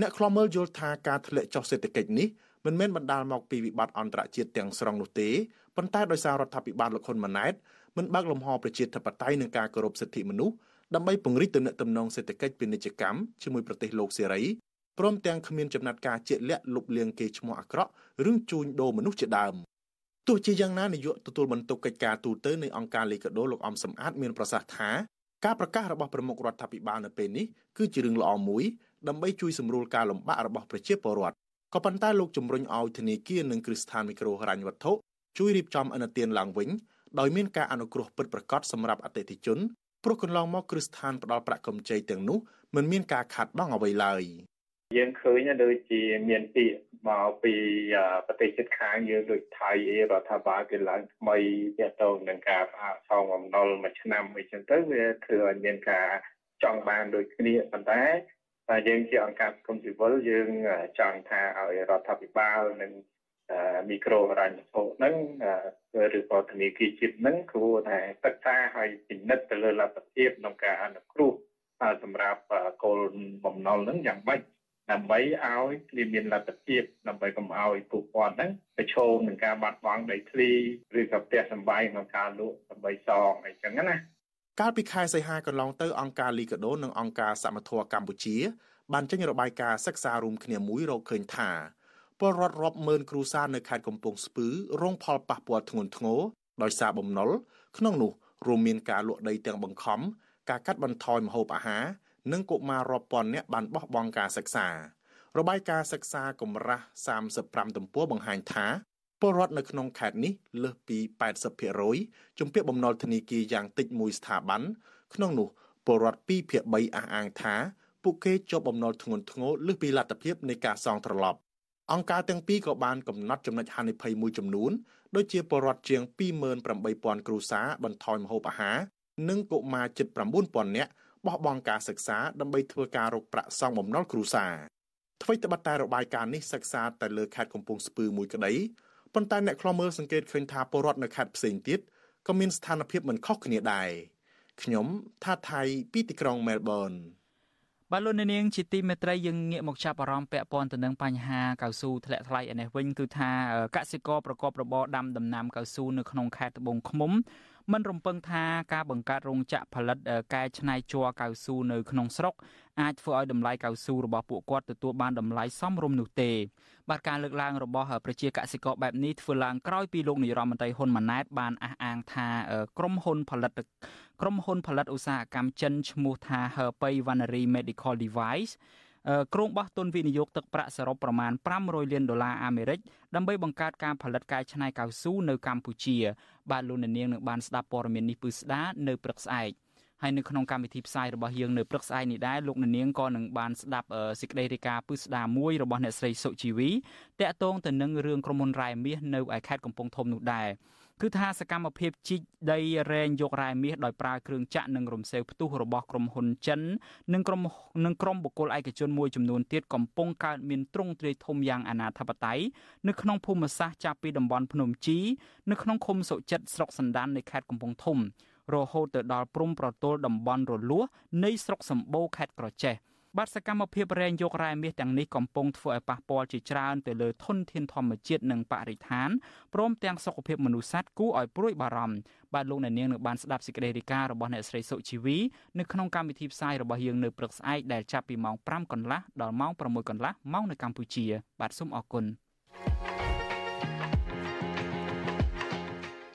អ្នកខ្លាំមើលយល់ថាការធ្លាក់ចុះសេដ្ឋកិច្ចនេះមិនមែនបណ្ដាលមកពីវិបត្តិអន្តរជាតិទាំងស្រុងនោះទេប៉ុន្តែដោយសាររដ្ឋាភិបាលលោកហ៊ុនម៉ាណែតមិនបើកលំហប្រជាធិបតេយ្យនិងការគោរពសិទ្ធិមនុស្សដើម្បីពង្រីកទំនាក់ទំនងសេដ្ឋកិច្ចពាណិជ្ជកម្មជាមួយប្រទេសលោកសេរីព្រមទាំងគ្មានចំណាត់ការជាក់លាក់លុបលាងគេឈ្មោះអាក្រក់រឿងជួញដូរមនុស្សជាដើម ទោះជាយ៉ាងណានាយកទទួលបន្ទុកកិច្ចការទូតទៅនៃអង្គការលីកាដូលោកអំសំអាតមានប្រសាសន៍ថាការប្រកាសរបស់ប្រមុខរដ្ឋាភិបាលនៅពេលនេះគឺជារឿងល្អមួយដើម្បីជួយសម្រួលការលំបាករបស់ប្រជាពលរដ្ឋក៏ប៉ុន្តែលោកជំរុញឲ្យធនាគារនិងគ្រឹះស្ថានមីក្រូហិរញ្ញវត្ថុជួយរៀបចំអនុទានឡើងវិញដោយមានការអនុគ្រោះពិតប្រាកដសម្រាប់អតិថិជនព្រោះកន្លងមកគ្រឹះស្ថានផ្ដល់ប្រាក់កម្ចីទាំងនោះមិនមានការខាតបង់អ្វីឡើយ យើងឃើញដូចជាមានពាក្យមកពីប្រទេសជិតខាងយើងដូចថៃអីរដ្ឋាភិបាលគេឡើងថ្មីទាក់ទងនឹងការផ្អាកសងអំណុលមួយឆ្នាំអីចឹងទៅវាធ្វើឲ្យមានការចង់បានដូចគ្នាប៉ុន្តែតែយើងជាអង្គការសង្គមស៊ីវិលយើងចង់ថាឲ្យរដ្ឋាភិបាលនិងមីក្រូហិរញ្ញវត្ថុហ្នឹងឬក៏ធនាគារជាតិហ្នឹងគួរតែសិក្សាឲ្យពិនិត្យទៅលើលទ្ធភាពក្នុងការអនុគ្រោះសម្រាប់គោលបំណុលហ្នឹងយ៉ាងម៉េច ដើម្បីឲ្យវាមានលទ្ធភាពដើម្បីកុំឲ្យពួកគាត់ហ្នឹងប្រឈមនឹងការបាត់បង់ដីធ្លីឬក៏ផ្ទះសម្បែងក្នុងការលក់ដើម្បីសងអីចឹងណាកាលពីខែសីហាកន្លងទៅអង្គការលីកាដូនិងអង្គការសមត្ថៈកម្ពុជា បានចេញរបាយការណ៍សិក្សារួមគ្នាមួយរកឃើញថាពលរដ្ឋរាប់ម៉ឺនគ្រួសារនៅខេត្តកំពង់ស្ពឺរងផលប៉ះពាល់ធ្ងន់ធ្ងរដោយសារបំណុលក្នុងនោះរួមមានការលក់ដីទាំងបង្ខំការកាត់បន្ថយម្ហូបអាហារ និងកុមាររាប់ពាន់នាក់បានបោះបង់ការសិក្សា របាយការណ៍សិក្សាកម្រាស់35ទំព័របង្ហាញថាពលរដ្ឋនៅក្នុងខេត្តនេះលើសពី80%ជំពាក់បំណុលធនាគារយ៉ាងតិចមួយស្ថាប័នក្នុងនោះពលរដ្ឋ2ភាគ3អះអាងថាពួកគេជាប់បំណុលធ្ងន់ធ្ងរលើសពីលទ្ធភាពនៃការសងត្រឡប់អង្គការទាំងពីរក៏បានកំណត់ចំណុចហានិភ័យមួយចំនួនដូចជាពលរដ្ឋជាង28000គ្រួសារបន្ថយម្ហូបអាហារនិងកុមារជិត9000នាក់ បោះបង់ការសិក្សាដើម្បីធ្វើការរកប្រាក់សងបំណុលគ្រួសារអ្វីត្បិតតែរបាយការណ៍នេះសិក្សាតែលើខេត្តកំពង់ស្ពឺមួយក្តីប៉ុន្តែអ្នកខ្លាំមើលសង្កេតឃើញថាពលរដ្ឋនៅខេត្តផ្សេងទៀតក៏មានស្ថានភាពមិនខុសគ្នាដែរខ្ញុំថាថៃពីទីក្រុងមែលប៊ន បាទលោកនាងជាទីមេត្រីយើងងាកមកចាប់អារម្មណ៍ពាក់ព័ន្ធទៅនឹងបញ្ហាកៅស៊ូធ្លាក់ថ្លៃឯនេះវិញគឺថាកសិករប្រកបរបរដាំដំណាំកៅស៊ូនៅក្នុងខេត្តត្បូងឃ្មុំមិនរំពឹងថាការបង្កើតរោងចក្រផលិតកែច្នៃជ័រកៅស៊ូនៅក្នុងស្រុកអាចធ្វើឲ្យតម្លៃកៅស៊ូរបស់ពួកគាត់ទទួលបានតម្លៃសមរម្យនោះទេបាទការលើកឡើងរបស់ប្រជាកសិករបែបនេះធ្វើឡើងក្រោយពីលោកនាយរដ្ឋមន្ត្រីហ៊ុនម៉ាណែតបានអះអាងថាក្រុមហ៊ុនផលិត ក្រុមហ៊ុនផលិតឧស្សាហកម្មចិនឈ្មោះថា Herpei Vanary Medical Device ក្រុងបោះទុនវិនិយោគទឹកប្រាក់សរុបប្រមាណ500លានដុល្លារអាមេរិកដើម្បីបង្កើតការផលិតកែច្នៃកៅស៊ូនៅកម្ពុជាបាទលោកនាងនឹងបានស្ដាប់ព័ត៌មាននេះពឺស្ដានៅព្រឹកស្អែកហើយនៅក្នុងកម្មវិធីផ្សាយរបស់យើងនៅព្រឹកស្អែកនេះដែរលោកនាងក៏នឹងបានស្ដាប់សេចក្តីរាយការណ៍ពឹស្ដាមួយរបស់អ្នកស្រីសុជីវីតាក់ទងទៅនឹងរឿងក្រុមហ៊ុនរ៉ែមាសនៅឯខេត្តកំពង់ធំនោះដែរ គឺថាសកម្មភាពជីកដីរែងយករ៉ែមាសដោយប្រើគ្រឿងចាក់និងរំសេវផ្ទុះរបស់ក្រុមហ៊ុនចិននិងក្រុមនិងក្រុមបុគ្គលឯកជនមួយចំនួនទៀតកំពុងកើតមានទ្រង់ទ្រាយធំយ៉ាងអនាធបត័យនៅក្នុងភូមិសាស្ត្រចាប់ពីតំបន់ភ្នំជីនៅក្នុងឃុំសុចិត្តស្រុកសណ្ដាននៃខេត្តកំពង់ធំរហូតទៅដល់ព្រំប្រទល់តំបន់រលួសនៃស្រុកសម្បូរខេត្តក្រចេះ បាទសកម្មភាពរែងយករ៉ែមាសទាំងនេះកំពុងធ្វើឲ្យប៉ះពាល់ជាច្រើនទៅលើធនធានធម្មជាតិនិងបរិស្ថានព្រមទាំងសុខភាពមនុស្សសត្វគួរឲ្យព្រួយបារម្ភបាទលោកអ្នកនាងនឹងបានស្ដាប់សេចក្តីរាយការណ៍របស់អ្នកស្រីសុជីវីនៅក្នុងកម្មវិធីផ្សាយរបស់យើងនៅព្រឹកស្អែកដែលចាប់ពីម៉ោង5កន្លះដល់ម៉ោង6កន្លះម៉ោងនៅកម្ពុជា បាទសូមអរគុណ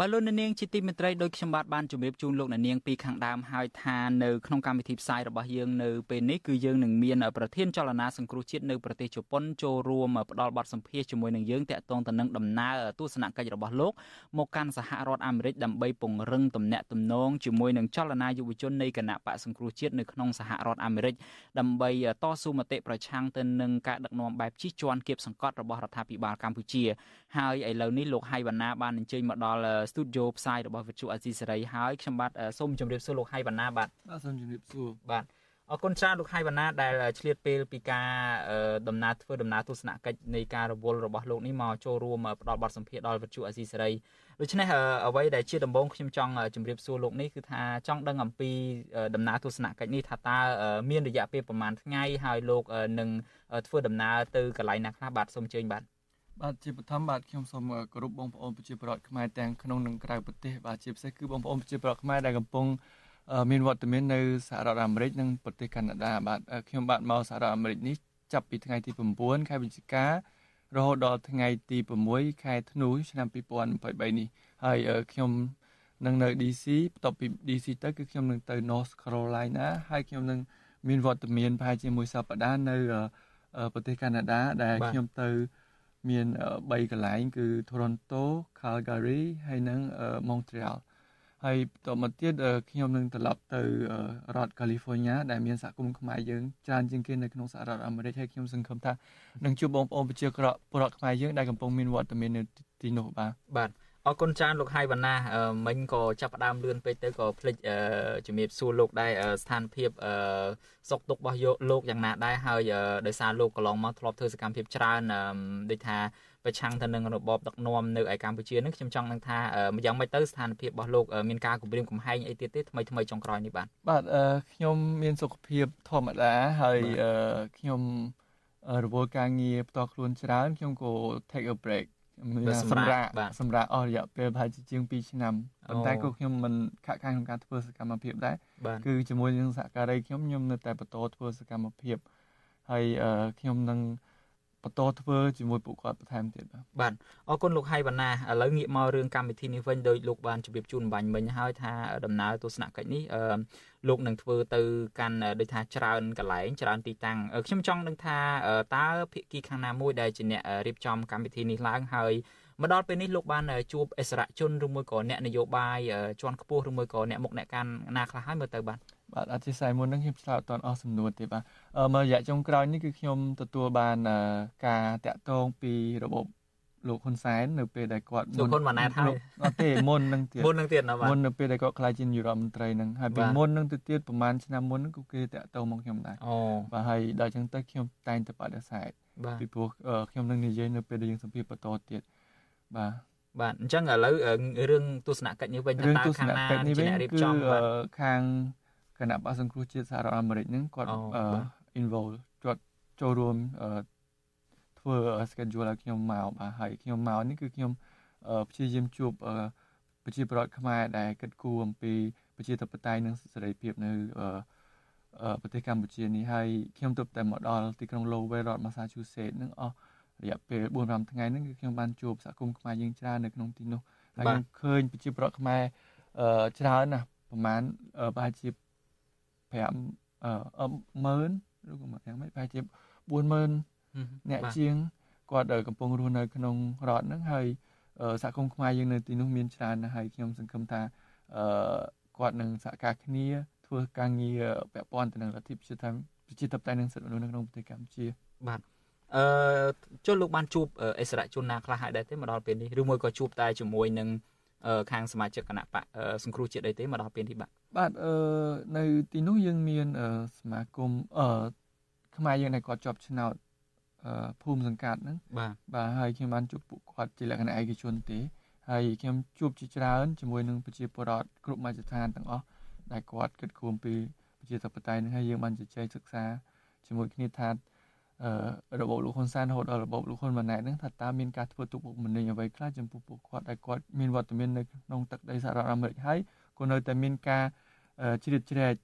បើលោកអ្នកនាងជាទីមេត្រីដោយខ្ញុំបាទបានជម្រាបជូនលោកអ្នកនាងពីខាងដើមហើយថានៅក្នុងកម្មវិធីផ្សាយរបស់យើងនៅពេលនេះគឺយើងនឹងមានប្រធានចលនាសង្គ្រោះជាតិនៅប្រទេសជប៉ុនចូលរួមផ្ដល់បទសម្ភាសន៍ជាមួយនឹងយើងតាក់ទងទៅនឹងដំណើរទស្សនកិច្ចរបស់លោកមកកាន់សហរដ្ឋអាមេរិកដើម្បីពង្រឹងទំនាក់ទំនងជាមួយនឹងចលនាយុវជននៃគណៈបកសង្គ្រោះជាតិនៅក្នុងសហរដ្ឋអាមេរិកដើម្បីតស៊ូមតិប្រឆាំងទៅនឹងការដឹកនាំបែបជិះជាន់គៀបសង្កត់របស់រដ្ឋាភិបាលកម្ពុជាហើយឥឡូវនេះលោកហៃវណ្ណាបានអញ្ជើញមកដល់ស្ទូឌីយោផ្សាយរបស់វិទ្យុអេស៊ីសេរីហើយខ្ញុំបាទសូមជម្រាបសួរលោកហៃវណ្ណាបាទបាទសូមជម្រាបសួរបាទអរគុណច្រើនលោកហៃវណ្ណាដែលឆ្លៀតពេលពីការដំណើរធ្វើដំណើរទស្សនកិច្ចនៃការរវល់របស់លោកនេះមកចូលរួមផ្ដល់បទសម្ភាសន៍ដល់វិទ្យុអេស៊ីសេរីដូច្នេះអ្វីដែលជាដំបូងខ្ញុំចង់ជម្រាបសួរលោកនេះគឺថាចង់ដឹងអំពីដំណើរទស្សនកិច្ចនេះថាតើមានរយៈពេលប្រហែលថ្ងៃហើយលោកនឹងធ្វើដំណើរទៅកន្លែងណាខ្លះបាទសូមអញ្ជើញបាទ បាទជាបឋមបាទខ្ញុំសូមគោរពបងប្អូនប្រជាពលរដ្ឋខ្មែរទាំងក្នុងនិងក្រៅប្រទេសបាទជាពិសេសគឺបងប្អូនប្រជាពលរដ្ឋខ្មែរដែលកំពុងមានវត្តមាននៅសហរដ្ឋអាមេរិកនិងប្រទេសកាណាដាបាទខ្ញុំបាទមកសហរដ្ឋអាមេរិកនេះចាប់ពីថ្ងៃទី9ខែវិច្ឆិការហូតដល់ថ្ងៃទី6ខែធ្នូឆ្នាំ2023នេះហើយខ្ញុំនឹងនៅ DC បន្ទាប់ពី DC ទៅគឺខ្ញុំនឹងទៅ North Carolina ហើយខ្ញុំនឹងមានវត្តមានប្រហែលជាមួយសប្តាហ៍នៅប្រទេសកាណាដាដែលខ្ញុំទៅ មាន3កន្លែងគឺ Toronto, Calgary ហើយនិង Montreal ហើយបន្តមកទៀតខ្ញុំនឹងត្រឡប់ទៅរដ្ឋ California ដែលមានសហគមន៍ខ្មែរយើងច្រើនជាងគេនៅក្នុងសហរដ្ឋអាមេរិកហើយខ្ញុំសង្ឃឹមថានឹងជួបបងប្អូនប្រជាពលរដ្ឋខ្មែរយើងដែលកំពុងមានវត្តមាននៅទីនោះបាទបាទ អរគុណច្រើនលោកហៃវណ្ណាមិញក៏ចាប់ផ្ដើមលឿនពេកទៅក៏ភ្លេចជំរាបសួរលោកដែរស្ថានភាពសុខទុក្ខរបស់លោកយ៉ាងណាដែរហើយដោយសារលោកកន្លងមកធ្លាប់ធ្វើសកម្មភាពច្រើនដូចថាប្រឆាំងទៅនឹងរបបដឹកនាំនៅឯកម្ពុជានឹងខ្ញុំចង់នឹងថាយ៉ាងម៉េចទៅស្ថានភាពរបស់លោកមានការគម្រាមកំហែងអីទៀតទេថ្មីថ្មីចុងក្រោយនេះបាទបាទខ្ញុំមានសុខភាពធម្មតាហើយខ្ញុំរវល់ការងារផ្ទាល់ខ្លួនច្រើនខ្ញុំក៏ take a break សម្រាប់សម្រាប់អស់រយៈពេលប្រហែលជាជាង2ឆ្នាំប៉ុន្តែក៏ខ្ញុំមិនខាក់ខានក្នុងការធ្វើសកម្មភាពដែរគឺជាមួយនឹងសហការីខ្ញុំខ្ញុំនៅតែបន្តធ្វើសកម្មភាពហើយខ្ញុំនឹង បន្តធ្វើជាមួយពួកគាត់បន្ថែមទៀតបាទបាទអរគុណលោកហៃវណ្ណាឥឡូវងាកមករឿងកម្មវិធីនេះវិញដោយលោកបានជម្រាបជូនបាញ់មិញហើយថាដំណើរទស្សនកិច្ចនេះអឺលោកនឹងធ្វើទៅកាន់ដូចថាច្រើនកន្លែងច្រើនទីតាំងខ្ញុំចង់ដឹងថាតើភាគីខាងណាមួយដែលជាអ្នករៀបចំកម្មវិធីនេះឡើងហើយមកដល់ពេលនេះលោកបានជួបអិសរាជជនឬមួយក៏អ្នកនយោបាយជាន់ខ្ពស់ឬមួយក៏អ្នកមុខអ្នកការណាខ្លះហើយមើលទៅបាទ បាទអធិស្ឋានមុនហ្នឹងខ្ញុំឆ្លើយអត់ទាន់អស់សំណួរទេបាទមករយៈចុងក្រោយនេះគឺខ្ញុំទទួលបានការតាក់ទងពីរបបលោកហ៊ុនសែននៅពេលដែលគាត់មុនលោកហ៊ុនម៉ាណែតហើយអត់ទេមុននឹងទៀតមុននឹងទៀតណាបាទមុននៅពេលដែលគាត់ខ្លាចជានាយករដ្ឋមន្ត្រីនឹងហើយពីមុននឹងទៅទៀតប្រហែលឆ្នាំមុននឹងគឺគេតាក់ទងមកខ្ញុំដែរអូបាទហើយដល់ចឹងទៅខ្ញុំតែងតែបដិសេធពីព្រោះខ្ញុំនឹងនិយាយនៅពេលដែលយើងសម្ភាសបន្តទៀតបាទបាទអញ្ចឹងឥឡូវរឿងទស្សនកិច្ចនេះវិញថាតើខាងណាជាអ្នករៀបចំបាទខាង គណៈបកសង្គ្រោះជាតិសហរដ្ឋអាមេរិកហ្នឹងគាត់ involve គាត់ចូលរួមធ្វើ schedule ឲ្យខ្ញុំមកបាទហើយខ្ញុំមកនេះគឺខ្ញុំព្យាយាមជួបប្រជាពលរដ្ឋខ្មែរដែលគិតគូរអំពីប្រជាធិបតេយ្យនិងសេរីភាពនៅប្រទេសកម្ពុជានេះហើយខ្ញុំទើបតែមកដល់ទីក្រុង Lowell រដ្ឋ Massachusetts នឹងអស់រយៈពេល4-5ថ្ងៃហ្នឹងគឺខ្ញុំបានជួបសហគមន៍ខ្មែរយើងច្រើននៅក្នុងទីនោះហើយខ្ញុំឃើញប្រជាពលរដ្ឋខ្មែរច្រើនណាស់ប្រហែលប្រហែលជា 5ម៉ឺនឬក៏យ៉ាងម៉េចប្រហែលជា40000អ្នកជាងគាត់កំពុងរស់នៅក្នុងរដ្ឋហ្នឹងហើយសហគមន៍ខ្មែរយើងនៅទីនោះមានច្រើនណាស់ហើយខ្ញុំសង្ឃឹមថាអឺគាត់នឹងសហការគ្នាធ្វើការងារពាក់ព័ន្ធទៅនឹងលទ្ធិប្រជាធិបតេយ្យប្រជាធិបតេយ្យនិងសិទ្ធិមនុស្សនៅក្នុងប្រទេសកម្ពុជាបាទអឺចុះលោកបានជួបអិសរាជជនណាខ្លះហើយដែរទេមកដល់ពេលនេះឬមួយក៏ជួបតែជាមួយនឹង ខាងសមាជិកគណៈបកសង្គ្រោះជាតិអីទេមកដល់ពេលនេះបាទបាទអឺនៅទីនោះយើងមានសមាគមអឺខ្មែរយើងដែលគាត់ជាប់ឆ្នោតភូមិសង្កាត់ហ្នឹងបាទបាទហើយខ្ញុំបានជួបពួកគាត់ជាលក្ខណៈឯកជនទេហើយខ្ញុំជួបជាច្រើនជាមួយនឹងប្រជាពលរដ្ឋគ្រប់មជ្ឈដ្ឋានទាំងអស់ដែលគាត់គិតគូរពីប្រជាធិបតេយ្យហ្នឹងហើយយើងបានជជែកសិក្សាជាមួយគ្នាថាអឺ របបលោកហ៊ុនសែនរហូតដល់របបលោកហ៊ុនម៉ាណែតហ្នឹងថាតើមានការធ្វើទុកបុកម្នេញអ្វីខ្លះចំពោះពួកគាត់ដែលគាត់មានវត្តមាននៅក្នុងទឹកដីសហរដ្ឋអាមេរិកហើយក៏នៅតែមានការជ្រៀតជ្រែក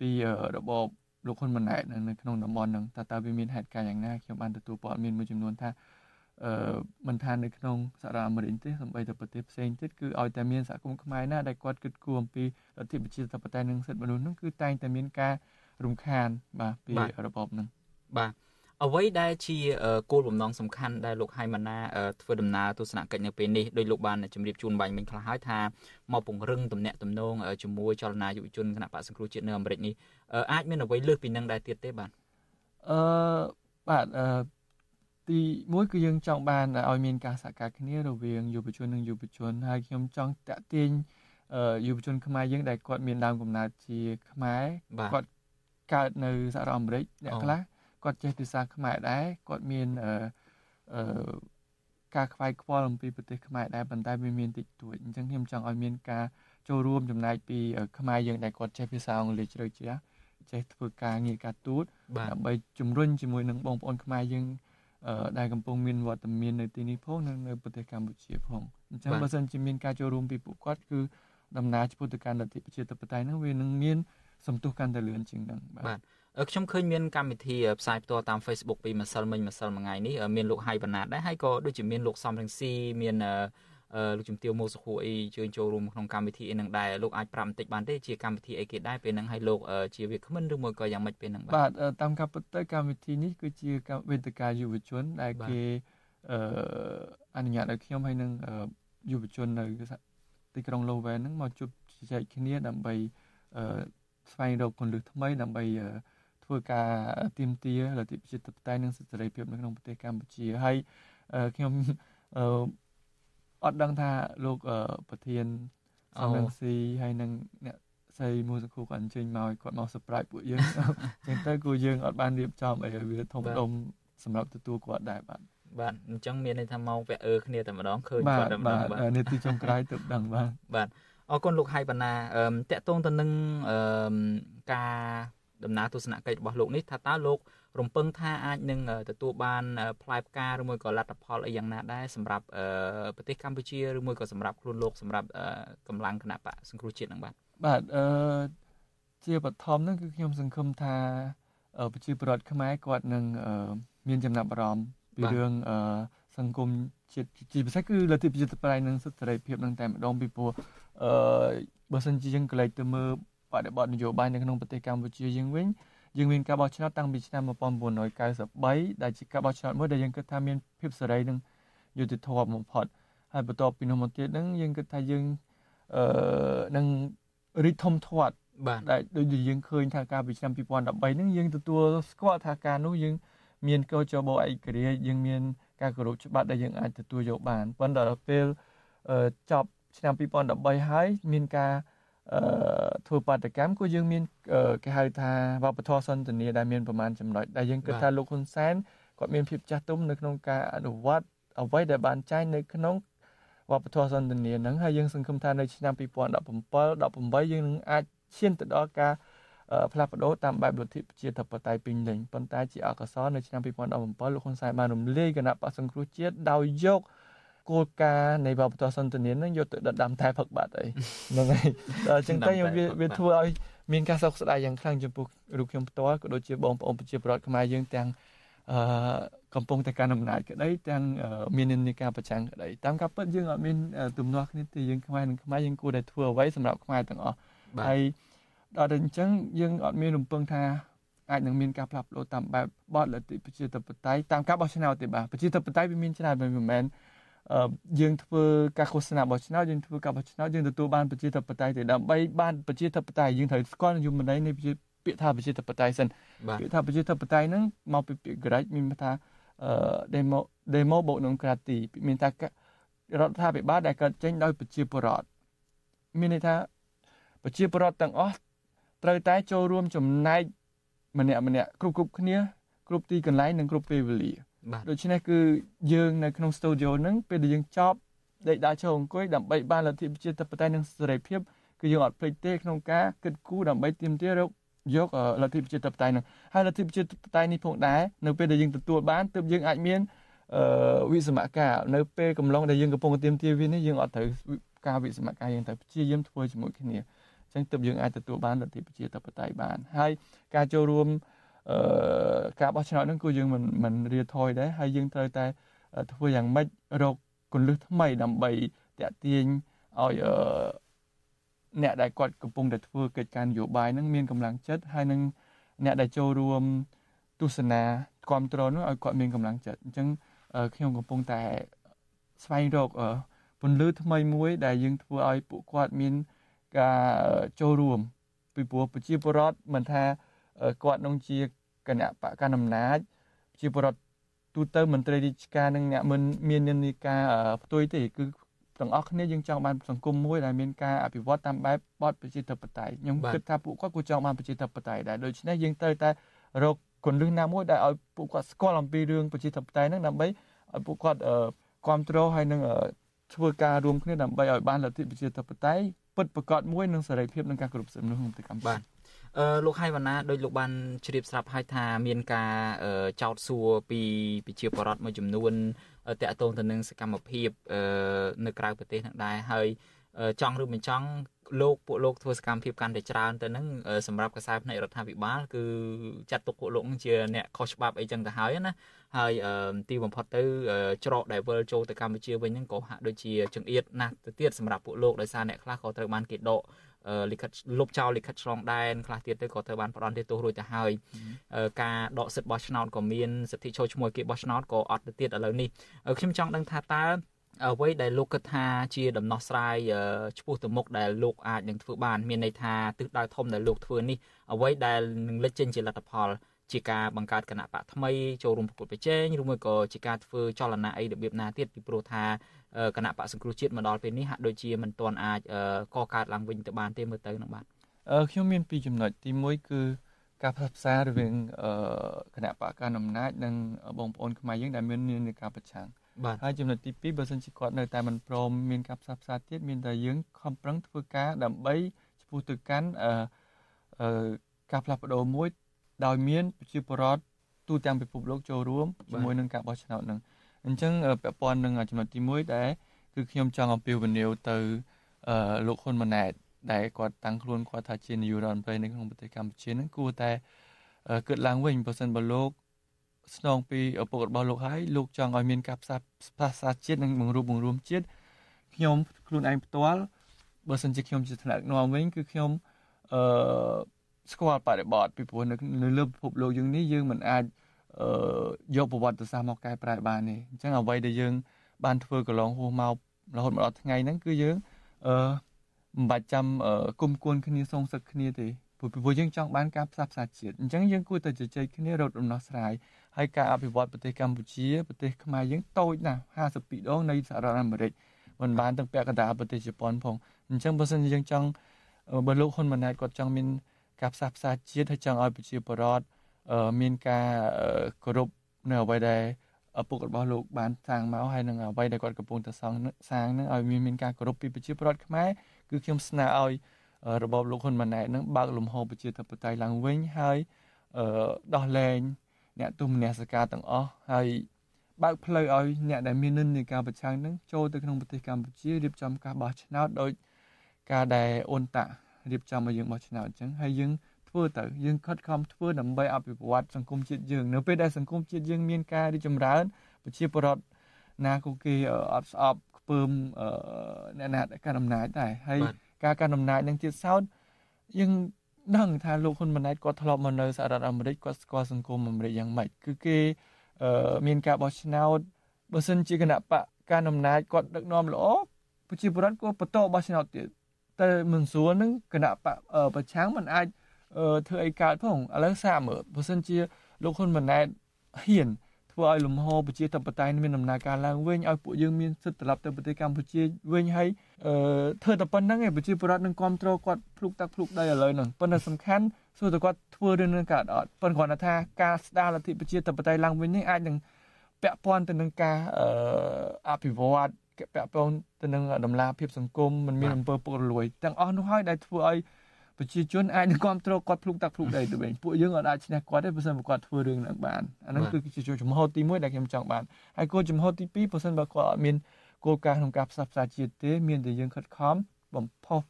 ពីរបបលោកហ៊ុនម៉ាណែតនៅក្នុងតំបន់ហ្នឹងតើតើវាមានហេតុការណ៍យ៉ាងណាខ្ញុំបានទទួលព័ត៌មានមួយចំនួនថាអឺមិនថានៅក្នុងសហរដ្ឋអាមេរិកទេសូម្បីតែប្រទេសផ្សេងទៀតគឺឲ្យតែមានសហគមន៍ខ្មែរណាដែលគាត់គិតគូរអំពីលទ្ធិប្រជាធិបតេយ្យនិងសិទ្ធិមនុស្សហ្នឹងគឺតែងតែមានការរំខានបាទពីរបបហ្នឹងបាទ អ្វីដែលជាគោលបំណងសំខាន់ដែលលោកហៃម៉ាណាធ្វើដំណើរទស្សនកិច្ចនៅពេលនេះដោយលោកបានជម្រាបជូនបាញ់មិញខ្លះហើយថាមកពង្រឹងទំនាក់ទំនងជាមួយចលនាយុវជនគណៈបកសង្គ្រោះជាតិនៅអាមេរិកនេះអាចមានអ្វីលើសពីនឹងដែរទៀតទេបាទអឺបាទអឺទីមួយគឺយើងចង់បានឲ្យមានការសហការគ្នារវាងយុវជននិងយុវជនហើយខ្ញុំចង់តាក់ទាញយុវជនខ្មែរយើងដែលគាត់មានដើមកំណើតជាខ្មែរគាត់កើតនៅសហរដ្ឋអាមេរិកអ្នកខ្លះ គាត់ចេះភាសាខ្មែរដែរគាត់មានអឺអឺការខ្វាយខ្វល់អំពីប្រទេសខ្មែរដែរប៉ុន្តែវាមានតិចតួចអញ្ចឹងខ្ញុំចង់ឲ្យមានការចូលរួមចំណែកពីខ្មែរយើងដែលគាត់ចេះភាសាអង់គ្លេសជ្រៅជ្រះចេះធ្វើការងារការទូតដើម្បីជំរុញជាមួយនឹងបងប្អូនខ្មែរយើងដែលកំពុងមានវត្តមាននៅទីនេះផងនិងនៅប្រទេសកម្ពុជាផងអញ្ចឹងបើសិនជាមានការចូលរួមពីពួកគាត់គឺដំណើរឆ្ពោះទៅកាន់លទ្ធិប្រជាធិបតេយ្យហ្នឹងវានឹងមានសន្ទុះកាន់តែលឿនជាងហ្នឹងបាទ ខ្ញុំឃើញមានកម្មវិធីផ្សាយផ្ទាល់តាម Facebook ពីម្សិលមិញម្សិលមួយថ្ងៃនេះមានលោកហៃបណ្ណាតដែរហើយក៏ដូចជាមានលោកសំរងស៊ីមានលោកជំទាវម៉ូសុខូអីជើញចូលរួមក្នុងកម្មវិធីអីនឹងដែរលោកអាចប្រាប់បន្តិចបានទេជាកម្មវិធីអីគេដែរពេលហ្នឹងឲ្យលោកជាវាគ្មិនឬមួយក៏យ៉ាងម៉េចពេលហ្នឹងបាទបាទតាមការពិតទៅកម្មវិធីនេះគឺជាវេទិកាយុវជនដែលគេអឺអនុញ្ញាតឲ្យខ្ញុំហើយនឹងយុវជននៅទីក្រុងឡូវែនហ្នឹងមកជួបជជែកគ្នាដើម្បីអឺស្វែងរកគន្លឹះថ្មីដើម្បី ធ្វើការទៀមទាលទ្ធិប្រជាធិបតេយ្យនិងសិទ្ធិសេរីភាពនៅក្នុងប្រទេសកម្ពុជាហើយខ្ញុំអឺអត់ដឹងថាលោកប្រធានសំរងស៊ីហើយនឹងអ្នកស្រីមួយសង្ឃូគាត់អញ្ជើញមកគាត់មក surprise ពួកយើងអញ្ចឹងទៅគូយើងអត់បានរៀបចំអីវាធំដុំសម្រាប់ទទួលគាត់ដែរបាទបាទអញ្ចឹងមានន័យថាមកពាក់អឺគ្នាតែម្ដងឃើញគាត់តែម្ដងបាទនាទីចុងក្រោយទើបដឹងបាទបាទអរគុណលោកហៃបណ្ណាអឺតកតងទៅនឹងអឺការ ដំណើរទស្សនកិច្ចរបស់លោកនេះថាតើលោករំពឹងថាអាចនឹងទទួលបានផ្លែផ្កាឬមួយក៏លទ្ធផលអីយ៉ាងណាដែរសម្រាប់ប្រទេសកម្ពុជាឬមួយក៏សម្រាប់ខ្លួនលោកសម្រាប់កម្លាំងគណៈបកសង្គ្រោះជាតិនឹងបាទបាទអឺជាបឋមហ្នឹងគឺខ្ញុំសង្ឃឹមថាប្រជាពលរដ្ឋខ្មែរគាត់នឹងមានចំណាប់អារម្មណ៍ពីរឿងសង្គមជាតិជាពិសេសគឺលទ្ធិប្រជាធិបតេយ្យនិងសិទ្ធិសេរីភាពនឹងតែម្ដងពីព្រោះអឺបើសិនជាយើងកលែកទៅមើល បដិបត្តិនយោបាយនៅក្នុងប្រទេសកម្ពុជាយើងវិញយើងមានការបោះឆ្នោតតាំងពីឆ្នាំ1993ដែលជាការបោះឆ្នោតមួយដែលយើងគិតថាមានភាពសេរីនិងយុត្តិធម៌បំផុតហើយបន្ទាប់ពីនោះមកទៀតហ្នឹងយើងគិតថាយើងអឺនឹងរីកធំធាត់បាទដែលដូចយើងឃើញថាការពីឆ្នាំ2013ហ្នឹងយើងទទួលស្គាល់ថាការនោះយើងមានកោចបោឯករាជ្យយើងមានការគោរពច្បាប់ដែលយើងអាចទទួលយកបានប៉ុន្តែដល់ពេលចប់ឆ្នាំ2013ហើយមានការ អឺធ្វើបាតកម្មក៏យើងមានគេហៅថាវប្បធម៌សន្តានាដែលមានប្រមាណចំណុចដែលយើងគិតថាលោកហ៊ុនសែនគាត់មានភាពចាស់ទុំនៅក្នុងការអនុវត្តអ្វីដែលបានចែងនៅក្នុងវវប្បធម៌សន្តិនិកហ្នឹងហើយយើងសង្ឃឹមថានៅឆ្នាំ2017 18យើងនឹងអាចឈានទៅដល់ការផ្លាស់ប្ដូរតាមបែបលទ្ធិប្រជាធិបតេយ្យពេញលេញប៉ុន្តែជាអកុសលនៅឆ្នាំ2017លោកហ៊ុនសែនបានរំលាយគណៈបក្សសង្គ្រោះជាតិដោយយក គោលការណ៍នៃវប្បធម៌សន្តិនិកនឹងយកទៅដណ្ដើមតែផឹកបាត់អីហ្នឹងហើយដល់អញ្ចឹងទៅវាវាធ្វើឲ្យមានការសោកស្ដាយយ៉ាងខ្លាំងចំពោះរូបខ្ញុំផ្ទាល់ក៏ដូចជាបងប្អូនប្រជាពលរដ្ឋខ្មែរយើងទាំងអឺកំពុងតែការអំណាចក្តីទាំងមាននិន្នាការប្រឆាំងក្តីតាមការពិតយើងអត់មានទំនាស់គ្នាទេយើងខ្មែរនិងខ្មែរយើងគួរតែធ្វើអ្វីសម្រាប់ខ្មែរទាំងអស់ហើយដល់តែអញ្ចឹងយើងអត់មានរំពឹងថាអាចនឹងមានការផ្លាស់ប្ដូរតាមបែបបទលទ្ធិប្រជាធិបតេយ្យតាមការបោះឆ្នោតទេបាទប្រជាធិបតេយ្យវាមានច្រើនមិនមែន យើងធ្វើការឃោសនាបោះឆ្នោតយើងធ្វើការបោះឆ្នោតយើងទទួលបានប្រជាធិបតេយ្យទេដើម្បីបានប្រជាធិបតេយ្យយើងត្រូវស្គាល់នយោបាយនៃពាក្យថាប្រជាធិបតេយ្យសិនពាក្យថាប្រជាធិបតេយ្យហ្នឹងមកពីពាក្យក្រិចមានថាអឺ demo demo បូកនឹងក្រាទីមានថារដ្ឋាភិបាលដែលកើតចេញដោយប្រជាពលរដ្ឋមានន័យថាប្រជាពលរដ្ឋទាំងអស់ត្រូវតែចូលរួមចំណែកម្នាក់ម្នាក់គ្រប់គ្រប់គ្នាគ្រប់ទីកន្លែងនិងគ្រប់ពេលវេលា ដូច្នេះគឺយើងនៅក្នុងស្ទូឌីយោហ្នឹងពេលដែលយើងចប់ដេកដើរចូលអង្គុយដើម្បីបានលទ្ធិប្រជាធិបតេយ្យនិងសេរីភាពគឺយើងអត់ភ្លេចទេក្នុងការគិតគូរដើម្បីទាមទាររកយកលទ្ធិប្រជាធិបតេយ្យហ្នឹងហើយលទ្ធិប្រជាធិបតេយ្យនេះផងដែរនៅពេលដែលយើងទទួលបានទើបយើងអាចមានអឺវិសមការនៅពេលកំឡុងដែលយើងកំពុងទាមទារវានេះយើងអត់ត្រូវការវិសមការយើងត្រូវព្យាយាមធ្វើជាមួយគ្នាអញ្ចឹងទើបយើងអាចទទួលបានលទ្ធិប្រជាធិបតេយ្យបានហើយការចូលរួមអឺ ការបោះឆ្នោតហ្នឹងគឺយើងមិនមិនរៀថយដែរហើយយើងត្រូវតែធ្វើយ៉ាងម៉េចរកគន្លឹះថ្មីដើម្បីតាក់ទាញឲ្យអឺអ្នកដែលគាត់កំពុងតែធ្វើកិច្ចការនយោបាយហ្នឹងមានកម្លាំងចិត្តហើយនឹងអ្នកដែលចូលរួមទស្សនាគ្រប់គ្រងនោះឲ្យគាត់មានកម្លាំងចិត្តអញ្ចឹងខ្ញុំកំពុងតែស្វែងរកពន្លឺថ្មីមួយដែលយើងធ្វើឲ្យពួកគាត់មានការចូលរួមពីព្រោះប្រជាពលរដ្ឋមិនថា គាត់នឹងជាគណៈបកកណ្ដាលអំណាចជាពលរដ្ឋទូទៅមន្ត្រីរាជការនិងអ្នកមិនមាននានាការផ្ទុយទេគឺទាំងអស់គ្នាយើងចង់បានសង្គមមួយដែលមានការអភិវឌ្ឍតាមបែបបទប្រជាធិបតេយ្យខ្ញុំគិតថាពួកគាត់ក៏ចង់បានប្រជាធិបតេយ្យដែរដូច្នេះយើងត្រូវតែរកគន្លឹះណាមួយដែលឲ្យពួកគាត់ស្គាល់អំពីរឿងប្រជាធិបតេយ្យហ្នឹងដើម្បីឲ្យពួកគាត់គ្រប់គ្រងហើយនឹងធ្វើការរួមគ្នាដើម្បីឲ្យបានលទ្ធិប្រជាធិបតេយ្យពិតប្រាកដមួយនឹងសេរីភាពនិងការគ្រប់សិទ្ធិមនុស្សក្នុងប្រទេសកម្ពុជាបាទ អឺលោកហៃវណ្ណាដោយលោកបានជ្រាបស្រាប់ហើយថាមានការចោទសួរពីប្រជាពលរដ្ឋមួយចំនួនតាក់ទងទៅនឹងសកម្មភាពនៅក្រៅប្រទេសនឹងដែរហើយចង់ឬមិនចង់លោកពួកលោកធ្វើសកម្មភាពកាន់តែច្រើនទៅនឹងសម្រាប់កសែផ្នែករដ្ឋាភិបាលគឺចាត់ទុកពួកលោកជាអ្នកខុសច្បាប់អីចឹងទៅហើយណាហើយទីបំផុតទៅច្រកដែលវិលចូលទៅកម្ពុជាវិញហ្នឹងក៏ហាក់ដូចជាចង្អៀតណាស់ទៅទៀតសម្រាប់ពួកលោកដោយសារអ្នកខ្លះក៏ត្រូវបានគេដក លិខិតលុបចោលលិខិតឆ្លងដែនខ្លះទៀតទៅក៏ត្រូវបានផ្ដន់ទោសរួចទៅហើយការដកសិទ្ធិបោះឆ្នោតក៏មានសិទ្ធិចូលឈ្មោះគេបោះឆ្នោតក៏អត់ទៅទៀតឥឡូវនេះខ្ញុំចង់ដឹងថាតើអ្វីដែលលោកគិតថាជាដំណោះស្រាយឆ្ពោះទៅមុខដែលលោកអាចនឹងធ្វើបានមានន័យថាទិសដៅធំដែលលោកធ្វើនេះអ្វីដែលនឹងលេចចេញជាលទ្ធផល ជាការបង្កើតគណៈបកថ្មីចូលរួមប្រកួតប្រជែងឬមួយក៏ជាការធ្វើចលនាអីរបៀបណាទៀតពីព្រោះថា គណៈបកសង្គ្រោះជាតិមកដល់ពេលនេះហាក់ដូចជាមិនទាន់អាចកកើតឡើងវិញទៅបានទេមើលទៅនឹងបាទខ្ញុំមានពីរចំណុចទី1គឺការផ្សព្វផ្សាយរវាងគណៈបកកណ្ដាលអំណាចនិងបងប្អូនខ្មែរយើងដែលមាននាការប្រឆាំងហើយចំណុចទី2បើសិនជាគាត់នៅតែមិនព្រមមានការផ្សព្វផ្សាយទៀតមានតែយើងខំប្រឹងធ្វើការដើម្បីឈ្មោះទៅកាន់អឺការផ្លាស់ប្ដូរមួយ ដោយមានប្រជាពលរដ្ឋទូទាំងពិភពលោកចូលរួមជាមួយនឹងការបោះឆ្នោតនឹង អញ្ចឹងពាក់ព័ន្ធនឹងចំណុចទី1ដែលគឺខ្ញុំចង់អំពាវនាវទៅអឺលោកហ៊ុនម៉ាណែតដែលគាត់តាំងខ្លួនគាត់ថាជានាយករដ្ឋមន្ត្រីនៅក្នុងប្រទេសកម្ពុជានឹងគួរតែគិតឡើងវិញបើសិនបើលោកស្នងពីឪពុករបស់លោកហើយលោកចង់ឲ្យមានការផ្សះផ្សះសាជាតិនិងបង្រួបបង្រួមជាតិខ្ញុំខ្លួនឯងផ្ទាល់បើសិនជាខ្ញុំជាថ្នាក់នាំវិញគឺខ្ញុំអឺស្គាល់បរិបទពីព្រោះនៅលើពិភពលោកយើងនេះយើងមិនអាចអឺ យកប្រវត្តិសាស្ត្រមកកែប្រែបានទេអញ្ចឹងអ្វីដែលយើង បានធ្វើកន្លងហួសមករហូតមកដល់ថ្ងៃហ្នឹងគឺយើងអឺមិនបាច់ចាំគុំគួនគ្នាសងសឹកគ្នាទេព្រោះពីព្រោះយើងចង់បានការផ្សះផ្សាជាតិអញ្ចឹងយើងគួរតែជជែកគ្នារកដំណោះស្រាយហើយការអភិវឌ្ឍប្រទេសកម្ពុជាប្រទេសខ្មែរយើងតូចណាស់52ដងនៃសហរដ្ឋអាមេរិកមិនបានទាំងពាក់កណ្ដាលប្រទេសជប៉ុនផងអញ្ចឹងបើសិនជាយើងចង់បើលោកហ៊ុនម៉ាណែតគាត់ចង់មានការផ្សះផ្សាជាតិហើយចង់ឲ្យប្រជាពលរដ្ឋ មានការគោរពនៅអ្វីដែលឪពុករបស់លោកបានសាងមកហើយនឹងអ្វីដែលគាត់កំពុងតែសង់សាងនឹងឲ្យមានមានការគោរពពីប្រជាពលរដ្ឋខ្មែរគឺខ្ញុំស្នើឲ្យរបបលោកហ៊ុនម៉ាណែតនឹងបើកលំហប្រជាធិបតេយ្យឡើងវិញហើយដោះលែងអ្នកទុំនសការទាំងអស់ហើយបើកផ្លូវឲ្យអ្នកដែលមាននិន្នាការប្រឆាំងនឹងចូលទៅក្នុងប្រទេសកម្ពុជារៀបចំការបោះឆ្នោតដោយការដែលអ៊ុនតារៀបចំឲ្យយើងបោះឆ្នោតអញ្ចឹងហើយយើង ធ្វើទៅយើងខិតខំធ្វើដើម្បីអភិវឌ្ឍសង្គមជាតិយើងនៅពេលដែលសង្គមជាតិយើងមានការរីកចម្រើនប្រជាពលរដ្ឋណាក៏គេអត់ស្អប់ខ្ពើមអ្នកណាកាន់អំណាចដែរហើយការកាន់អំណាចនឹងទៀតសោតយើងដឹងថាលោកហ៊ុនម៉ាណែតគាត់ធ្លាប់មកនៅសហរដ្ឋអាមេរិកគាត់ស្គាល់សង្គមអាមេរិកយ៉ាងម៉េចគឺគេមានការបោះឆ្នោតបើសិនជាគណៈបកការអំណាចគាត់ដឹកនាំល្អប្រជាពលរដ្ឋក៏បន្តបោះឆ្នោតទៀតតែមិនស្រួលនឹងគណៈបកប្រឆាំងมันអាច ធ្វើអីកើតផងឥឡូវសាកមើលបើសិនជាលោកហ៊ុនម៉ាណែតហ៊ានធ្វើឲ្យលំហប្រជាធិបតេយ្យមានដំណើរការឡើងវិញឲ្យពួកយើងមានសិទ្ធិត្រឡប់ទៅប្រទេសកម្ពុជាវិញហើយធ្វើតែប៉ុណ្្នឹងឯងប្រជាពលរដ្ឋនឹងគ្រប់គ្រងគាត់ភ្លុកតាក់ភ្លុកដីឥឡូវហ្នឹងប៉ុន្តែសំខាន់សួរតែគាត់ធ្វើរឿងនឹងកើតអត់ប៉ុន្តែគ្រាន់តែថាការស្ដារលទ្ធិប្រជាធិបតេយ្យឡើងវិញនេះអាចនឹងពាក់ព័ន្ធទៅនឹងការអភិវឌ្ឍពាក់ព័ន្ធទៅនឹងដំណាភាពសង្គមមិនមានអំពើពុករលួយទាំងអស់នោះហើយដែលធ្វើឲ្យ ប្រជាជនអាចនឹងគ្រប់គ្រងគាត់ភ្លុកតាក់ភ្លុកដីទៅវិញពួកយើងអាចឈ្នះគាត់ទេបើសិនបើគាត់ធ្វើរឿងហ្នឹងបានអាហ្នឹងគឺជាចំហទី1ដែលខ្ញុំចង់បានហើយគោលចំហទី2បើសិនបើគាត់អត់មានគោលការណ៍ក្នុងការផ្សះផ្សាជាតិទេ មានតែយើងខិតខំបំផុស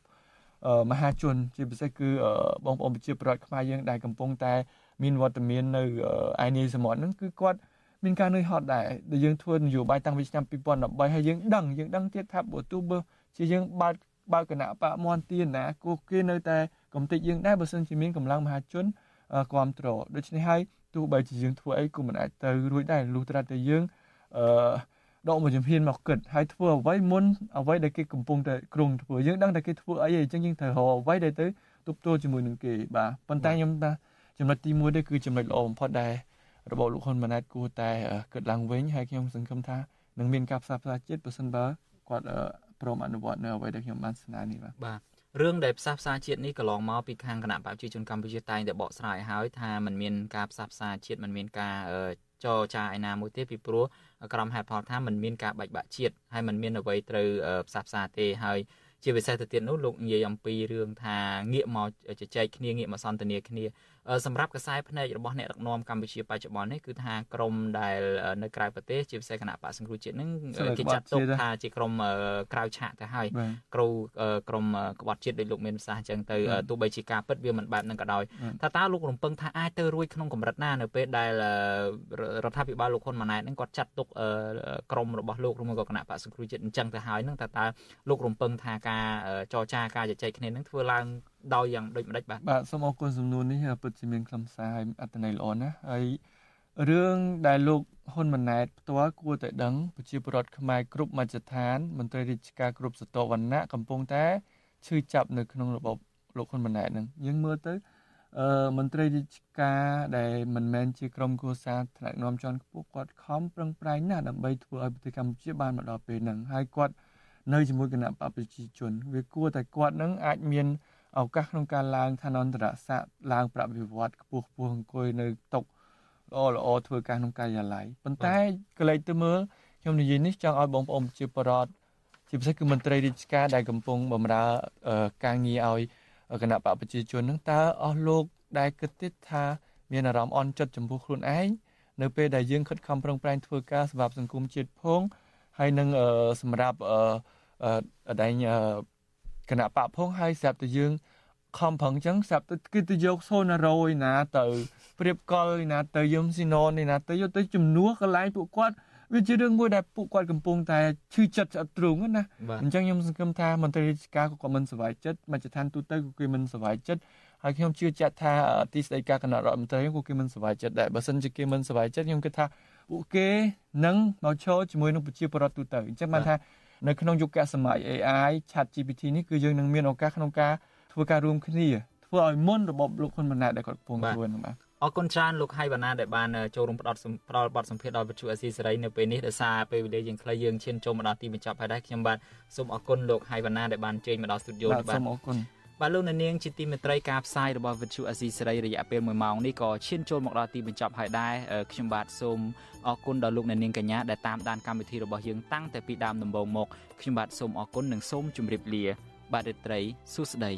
មហាជន ជាពិសេសគឺបងប្អូនប្រជាពលរដ្ឋខ្មែរយើងដែលកំពុងតែ មានវត្តមាននៅឯនីសមុទ្រហ្នឹងគឺគាត់មានការនឿយហត់ដែរដែលយើងធ្វើនយោបាយតាំងពីឆ្នាំ2013ហើយយើងដឹងយើងដឹងទៀតថាបើទោះបើជាយើងបើកបើកគណៈបកមន្ទានណាគោះគេនៅតែ កំតិចយើងដែរបើសិនជាមានកម្លាំងមហាជនគ្រប់គ្រងដូច្នេះហើយទោះបីជាយើងធ្វើអីក៏មិនអាចទៅរួចដែរលុះត្រាតែយើងអឺដកមួយជំហានមកគិតហើយធ្វើអ្វីមុនអ្វីដែលគេកំពុងតែគ្រងធ្វើយើងដឹងតែគេធ្វើអីអញ្ចឹងយើងត្រូវរកអ្វីដែលទៅទប់ទល់ជាមួយនឹងគេបាទប៉ុន្តែខ្ញុំថាចំណុចទី1នេះគឺចំណុចល្អបំផុតដែលរបបលោកហ៊ុនម៉ាណែតគួរតែគិតឡើងវិញហើយខ្ញុំសង្ឃឹមថានឹងមានការផ្សះផ្សាជាតិប្រសិនបើគាត់ព្រមអនុវត្តនៅអ្វីដែលខ្ញុំបានស្នើនេះបាទបាទ រឿងដែលផ្សះផ្សាជាតិនេះកន្លងមកពីខាងគណៈបព្វជិជនកម្ពុជាតែងតែបកស្រាយហើយថាมันមានការផ្សះផ្សាជាតិมันមានការចរចាឯណាមួយទេពីព្រោះក្រុមហេតុផលថាมันមានការបែកបាក់ជាតិហើយมันមានអ្វីត្រូវផ្សះផ្សាទេហើយជាពិសេសទៅទៀតនោះលោកនិយាយអំពីរឿងថាងាកមកជជែកគ្នាងាកមកសន្ទនាគ្នា សម្រាប់ខ្សែភ្នែករបស់អ្នកដឹកនាំកម្ពុជាបច្ចុប្បន្ននេះគឺថាក្រមដែលនៅក្រៅប្រទេសជាពិសេសគណៈបកសង្គ្រោះជាតិនឹងគេចាត់ទុកថាជាក្រមក្រៅឆាកទៅហើយគ្រូក្រមក្បត់ជាតិដោយលោកមានប្រសាសន៍អញ្ចឹងទៅទោះបីជាការពិតវាមិនបែបហ្នឹងក៏ដោយថាតើលោករំពឹងថាអាចទៅរួចក្នុងកម្រិតណានៅពេលដែលរដ្ឋាភិបាលលោកហ៊ុនម៉ាណែតនឹងគាត់ចាត់ទុកក្រមរបស់លោកឬមួយក៏គណៈបកសង្គ្រោះជាតិអញ្ចឹងទៅហើយនឹងតើតើលោករំពឹងថាការចរចាការជជែកគ្នានឹងធ្វើឡើង ដោយយ៉ាងដូចម្ដេចបាទបាទសូមអរគុណសំណួរនេះពិតជាមានខ្លឹមសារហើយអត្ថន័យល្អណាស់ហើយរឿងដែលលោកហ៊ុនម៉ាណែតផ្ទាល់គួរតែដឹងប្រជាពលរដ្ឋខ្មែរគ្រប់មជ្ឈដ្ឋានមន្ត្រីរាជការគ្រប់ស្រទាប់វណ្ណៈកំពុងតែឈឺចាប់នៅក្នុងរបបលោកហ៊ុនម៉ាណែតនឹងយើងមើលទៅអឺមន្ត្រីរាជការដែលមិនមែនជាក្រុមគូសាថ្នាក់នាំជាន់ខ្ពស់គាត់ខំប្រឹងប្រែងណាស់ដើម្បីធ្វើឲ្យប្រទេសកម្ពុជាបានមកដល់ពេលហ្នឹងហើយគាត់នៅជាមួយគណៈបព្វជិជន វាគួរតែគាត់នឹងអាចមាន ឱកាសក្នុងការឡើងឋានន្តរស័ក្តិឡើងប្រាក់វិវត្តខ្ពស់ខ្ពស់អង្គុយនៅតុល្អល្អធ្វើការក្នុងការិយាល័យប៉ុន្តែកលេចទៅមើលខ្ញុំនិយាយនេះចង់ឲ្យបងប្អូនជាបរដ្ឋជាពិសេសគឺមន្ត្រីរាជការដែលកំពុងបម្រើការងារឲ្យគណៈបកប្រជាជននឹងតើអស់លោកដែលគិតទៀតថាមានអារម្មណ៍អន់ចិត្តចំពោះខ្លួនឯងនៅពេលដែលយើងខិតខំប្រឹងប្រែងធ្វើការសម្រាប់សង្គមជាតិផងហើយនឹងសម្រាប់អឺដែង គណៈបកផងហើយស្រាប់តែយើងខំប្រឹងចឹងស្រាប់តែគឺទៅយកសូណារ៉ូឯណាទៅព្រៀបកលឯណាទៅយឹមស៊ីណូឯណាទៅយកទៅជំនួសកន្លែងពួកគាត់វាជារឿងមួយដែលពួកគាត់កំពុងតែឈឺចិត្តស្អិតទ្រូងណាអញ្ចឹងខ្ញុំសង្ឃឹមថាមន្ត្រីរាជការក៏គាត់មិនសប្បាយចិត្តមជ្ឈដ្ឋានទូទៅក៏គេមិនសប្បាយចិត្តហើយខ្ញុំជឿជាក់ថាទីស្តីការគណៈរដ្ឋមន្ត្រីក៏គេមិនសប្បាយចិត្តដែរបើសិនជាគេមិនសប្បាយចិត្តខ្ញុំគិតថាពួកគេនឹងមកឈរជាមួយនឹងប្រជាពលរដ្ឋទូទៅអញ្ចឹងបានថា នៅក្នុងយុគសម័យ AI Chat GPT នេះគឺយើងនឹងមានឱកាសក្នុងការធ្វើការរួមគ្នាធ្វើឲ្យមុនរបបលោកហ៊ុនម៉ាណែតដែលគាត់កំពុងធ្វើហ្នឹងបាទអរគុណច្រើនលោកហៃវណ្ណាដែលបានចូលរួមផ្ដល់ផ្ដល់បទសម្ភាសន៍ដល់វិទ្យុអេស៊ីសេរីនៅពេលនេះដោយសារពេលវេលាយើងខ្លីយើងឈានចូលមកដល់ទីបញ្ចប់ហើយដែរខ្ញុំបាទសូមអរគុណលោកហៃវណ្ណាដែលបានជើញមកដល់ស្ទូឌីយោនេះបាទសូមអរគុណ បាទលោកអ្នកនាងជាទីមេត្រីការផ្សាយរបស់វិទ្យុអេស៊ីសេរីរយៈពេល1ម៉ោងនេះក៏ឈានចូលមកដល់ទីបញ្ចប់ហើយដែរខ្ញុំបាទសូមអរគុណដល់លោកអ្នកនាងកញ្ញាដែលតាមដានកម្មវិធីរបស់យើងតាំងតែពីដើមដំបូងមកខ្ញុំបាទសូមអរគុណនិងសូមជម្រាបលា បាទរីត្រីសួស្តី